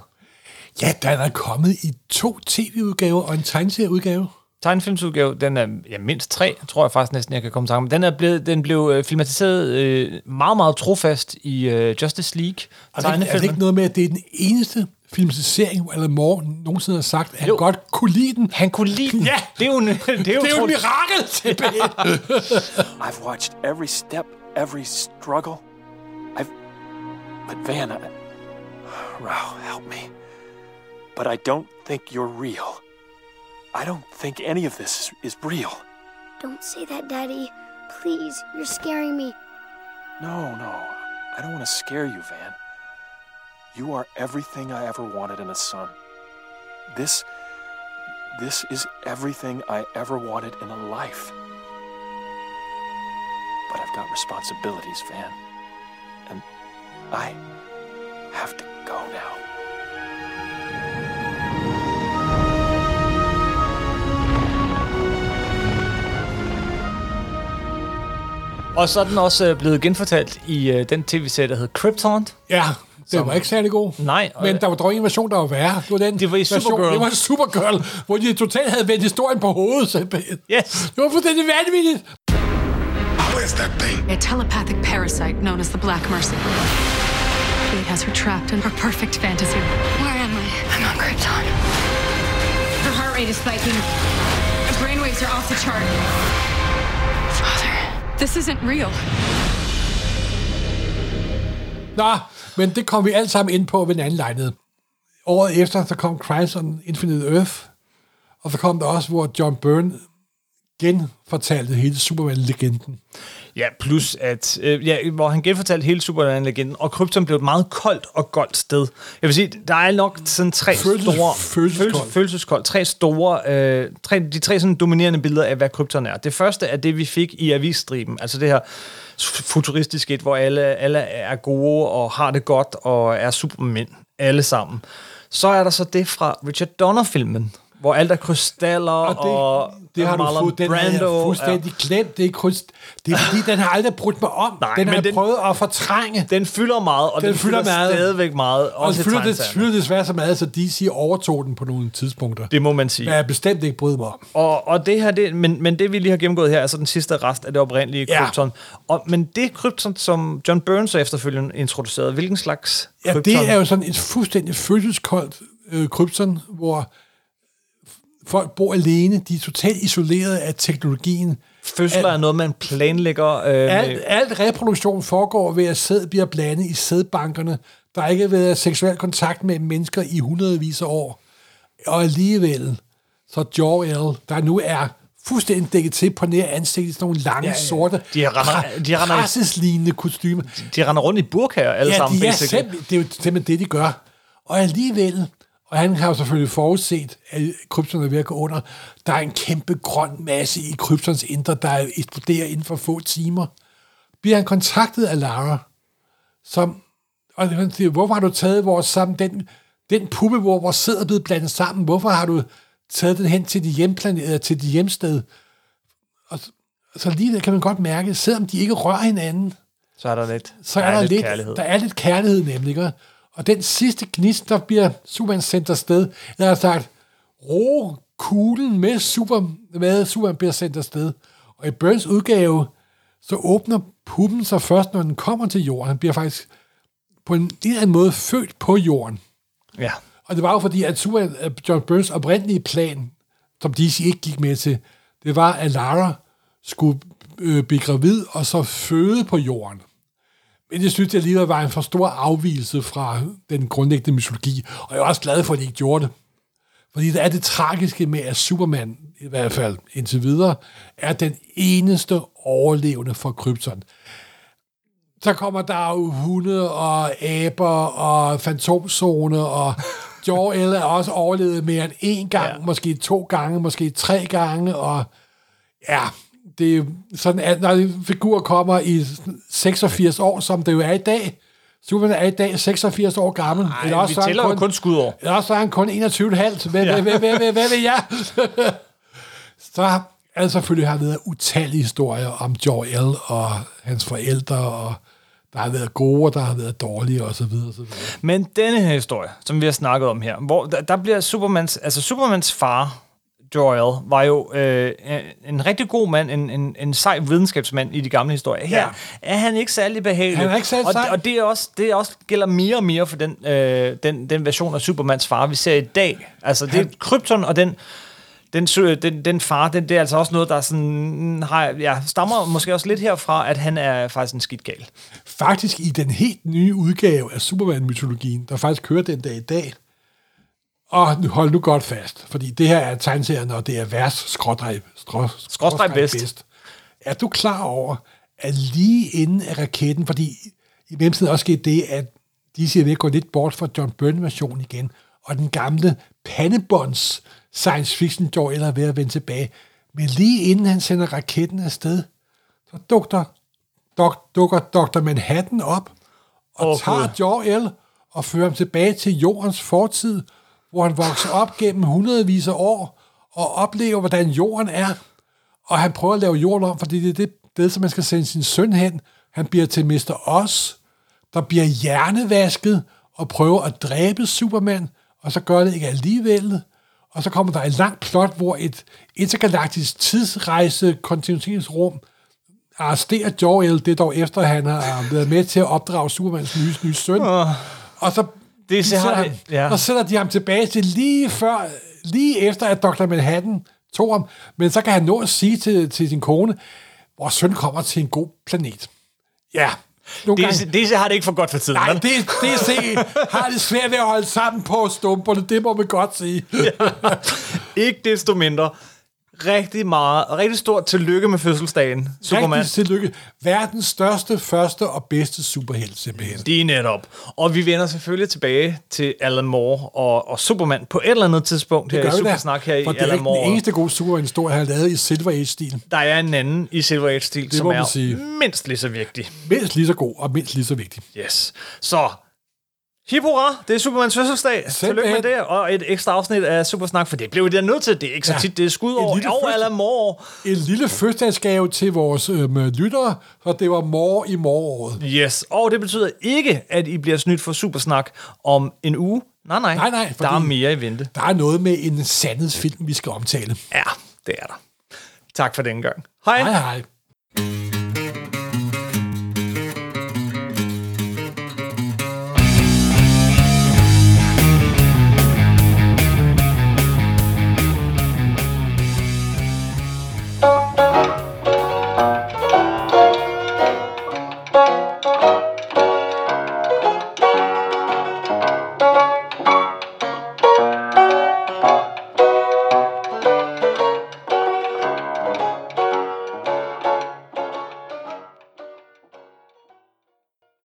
Ja, der er kommet i to tv-udgaver og en tegneserieudgave. Tegnefilmsudgave. Den er ja, mindst tre, tror jeg faktisk næsten, jeg kan komme sammen. Den, er blevet, den blev øh, filmatiseret øh, meget, meget trofast i øh, Justice League. Og det, er, er det ikke noget med, at det er den eneste filmatisering, hvor Alan Moore nogensinde har sagt, at han Jo. godt kunne lide den? Han kunne lide den. Ja. Det er jo, en- det er jo, Det er jo et mirakel tilbage. I've watched every step, every struggle. I've. But Van, I... Rao, help me. But I don't think you're real. I don't think any of this is, is real. Don't say that, Daddy. Please, you're scaring me. No, no. I don't want to scare you, Van. You are everything I ever wanted in a son. This. This is everything I ever wanted in a life. But I've got responsibilities, Van. And I have to go now. Og så er den også øh, blevet genfortalt i øh, den tv-serie, der hedder Krypton. Ja, det var ikke særlig god. Nej, og- Men der var dog en version, der var værre. Det var den Det var i version, Supergirl. Det var Supergirl, hvor de totalt havde vendt historien på hovedet. simpelthen. Yes. Det var fuldstændig vanvittigt. Where's that thing? A telepathic parasite known as the Black Mercy. Fate has her trapped in her perfect fantasy. Where am I? I'm on Krypton. Her heart rate is spiking. Her brainwaves are off the chart. This isn't real. Nå, men det kom vi alt sammen ind på ved en anden lejlighed. Året efter, så kom Crimes on Infinite Earth, og så kom der også, hvor John Byrne genfortalte hele Superman-legenden. Ja, plus at, øh, ja, hvor han genfortalte hele Superman-legenden, og Krypton blev et meget koldt og goldt sted. Jeg vil sige, der er nok sådan tre Følelses- store... følelseskoldt. Følelses, følelseskoldt. Tre store... Øh, tre, de tre sådan dominerende billeder af, hvad Krypton er. Det første er det, vi fik i avisstriben. Altså det her futuristiske et, hvor alle, alle er gode og har det godt og er supermænd. Alle sammen. Så er der så det fra Richard Donner-filmen, hvor alt er krystaller og, Og det, det har du Marlon fået, den Brando, fuldstændig glemt. Det er, kryst, det er fordi, den har aldrig brudt mig om. Nej, den har jeg den- prøvet at fortrænge. Den fylder meget, og den, Den fylder meget. stadigvæk meget. Og Også den fylder, det, fylder desværre så meget, så DC overtog den på nogle tidspunkter. Det må man sige. Men jeg bestemt ikke bryder mig om. Og, og det her, det, men, men det vi lige har gennemgået her, er så den sidste rest af det oprindelige Ja. Krypton. Og, men det Krypton, som John Burns efterfølgende introducerede, hvilken slags Ja, Krypton? det er jo sådan et fuldstændig følelseskoldt øh, krypton, hvor folk bor alene, de er totalt isoleret af teknologien. Fødsler er noget, man planlægger. Øh, Alt, alt reproduktion foregår ved, at sæd bliver blandet i sædbankerne. Der har ikke været seksuel kontakt med mennesker i hundredvis af år. Og alligevel, så Jor-El, der nu er fuldstændig dækket til på nær ansigtet, sådan nogle lange, ja, Ja, sorte, De render- de render- kostymer. de render rundt i burkaer alle Ja, sammen, de er basically. simpel, det er jo simpelthen det, de gør. Og alligevel, og han har jo selvfølgelig forudset, at krypton er ved at gå under, der er en kæmpe grøn masse i kryptons indre, der eksploderer inden for få timer. Bliver han kontaktet af Lara, som, og han siger, hvorfor har du taget vores sammen, den, den puppe, hvor vores sæd er blevet blandet sammen, hvorfor har du taget den hen til de hjemplanet, til de hjemsted? Og så, lige der kan man godt mærke, selvom de ikke rører hinanden, Så er der lidt, så er der, lidt, kærlighed. der er lidt kærlighed nemlig. Ikke? Og den sidste gnist, der bliver Superman sendt afsted, der har sagt, ro kuglen med, super, med Superman bliver sendt afsted. Og i Burns udgave, så åbner puppen sig først, når den kommer til jorden. Han bliver faktisk på en eller anden måde født på jorden. Ja. Og det var jo fordi, at Superman, John Burns oprindelige plan, som DC ikke gik med til, det var, at Lara skulle øh, blive gravid og så føde på jorden. Men det synes jeg alligevel var en for stor afvielse fra den grundlæggende mytologi, og jeg er også glad for, at de ikke gjorde det. Fordi det er det tragiske med, at Superman, i hvert fald indtil videre, er den eneste overlevende for Krypton. Så kommer der jo hunde og aber og fantomzone, og Jor-El er også overlevet mere end én gang, ja. måske to gange, måske tre gange, og ja, det er sådan, at når en figur kommer i 86 år, som det jo er i dag, Superman er i dag 86 år gammel. Ej, eller også vi er tæller jo kun skudår. eller også er han kun 21,5. Hvad, ja. hvad, hvad, hvad, hvad, hvad vil jeg? så der selvfølgelig har været utallige historier om Jor-El og hans forældre, og der har været gode, og der har været dårlige, og så videre, og så videre. Men denne her historie, som vi har snakket om her, hvor der, der bliver Supermans, altså Supermans far, Jor-El, var jo øh, en rigtig god mand, en, en, en sej videnskabsmand i de gamle historier. Her Ja. er han ikke særlig behagelig. Han er ikke særlig og, sej. og det er også, det er også gælder mere og mere for den, øh, den, den version af Supermans far, vi ser i dag. Altså det er Krypton og den den, den, den far, den, det er altså også noget, der sådan, har, ja, stammer måske også lidt herfra, at han er faktisk en skidt gal. Faktisk i den helt nye udgave af Superman-mytologien, der faktisk kører den dag i dag, og hold nu godt fast, fordi det her er tegneserien, og det er værst skrådrej, strå, Skråstreg bedst. Er du klar over, at lige inden af raketten, fordi i mellemtiden også skete det, at de siger, at vi går lidt bort fra John Byrne-versionen igen, og den gamle pandebånds science fiction Joy eller er ved at vende tilbage. Men lige inden han sender raketten afsted, så dukker, duk, dukker Dr. Manhattan op og oh, tager. Jor-El og fører ham tilbage til jordens fortid, hvor han vokser op gennem hundredvis af år og oplever, hvordan jorden er. Og han prøver at lave jorden om, fordi det er det sted, som man skal sende sin søn hen. Han bliver til Mr. Oz, der bliver hjernevasket og prøver at dræbe Superman, og så gør det ikke alligevel. Og så kommer der et langt plot, hvor et intergalaktisk tidsrejse kontinuitetsrum arresterer Jor-El, det er dog efter, at han har været med til at opdrage Supermans nye, nye søn. Og så, Det det- ham, ja. og sætter de ham tilbage til lige før, lige efter, at Dr. Manhattan tog ham. Men så kan han nå at sige til, til sin kone, vores søn kommer til en god planet. Ja. Nogle gange, DC, DC har det ikke for godt for tiden. nej, det se, har det svært ved at holde sammen på stumperne, det må man godt sige. Ikke desto mindre. Rigtig meget, og rigtig stort tillykke med fødselsdagen, Superman. Rigtig tillykke. Verdens største, første og bedste superhelt, simpelthen. Det er netop. Og vi vender selvfølgelig tilbage til Alan Moore og, og Superman på et eller andet tidspunkt her i. Supersnak her i For det er Alan ikke Moore. den eneste gode Superman-historie, han har lavet i Silver Age-stil. Der er en anden i Silver Age-stil, som er sige. mindst lige så vigtig. Mindst lige så god og mindst lige så vigtig. Yes. Så, hip hurra, det er Supermans fødselsdag. Tillykke med det, og et ekstra afsnit af Supersnak, for det blev da nødt til. Det er ikke så tit, det er skud over. lille Og Alan Moore. En lille fødselsdagsgave til vores øhm, lyttere, for det var mor i moråret. Yes, og det betyder ikke, at I bliver snydt for Supersnak om en uge. Nej, nej. Nej, nej, Der er mere i vente. Der er noget med en sandhedsfilm, vi skal omtale. Ja, det er der. Tak for den gang. Hej. Hej hej.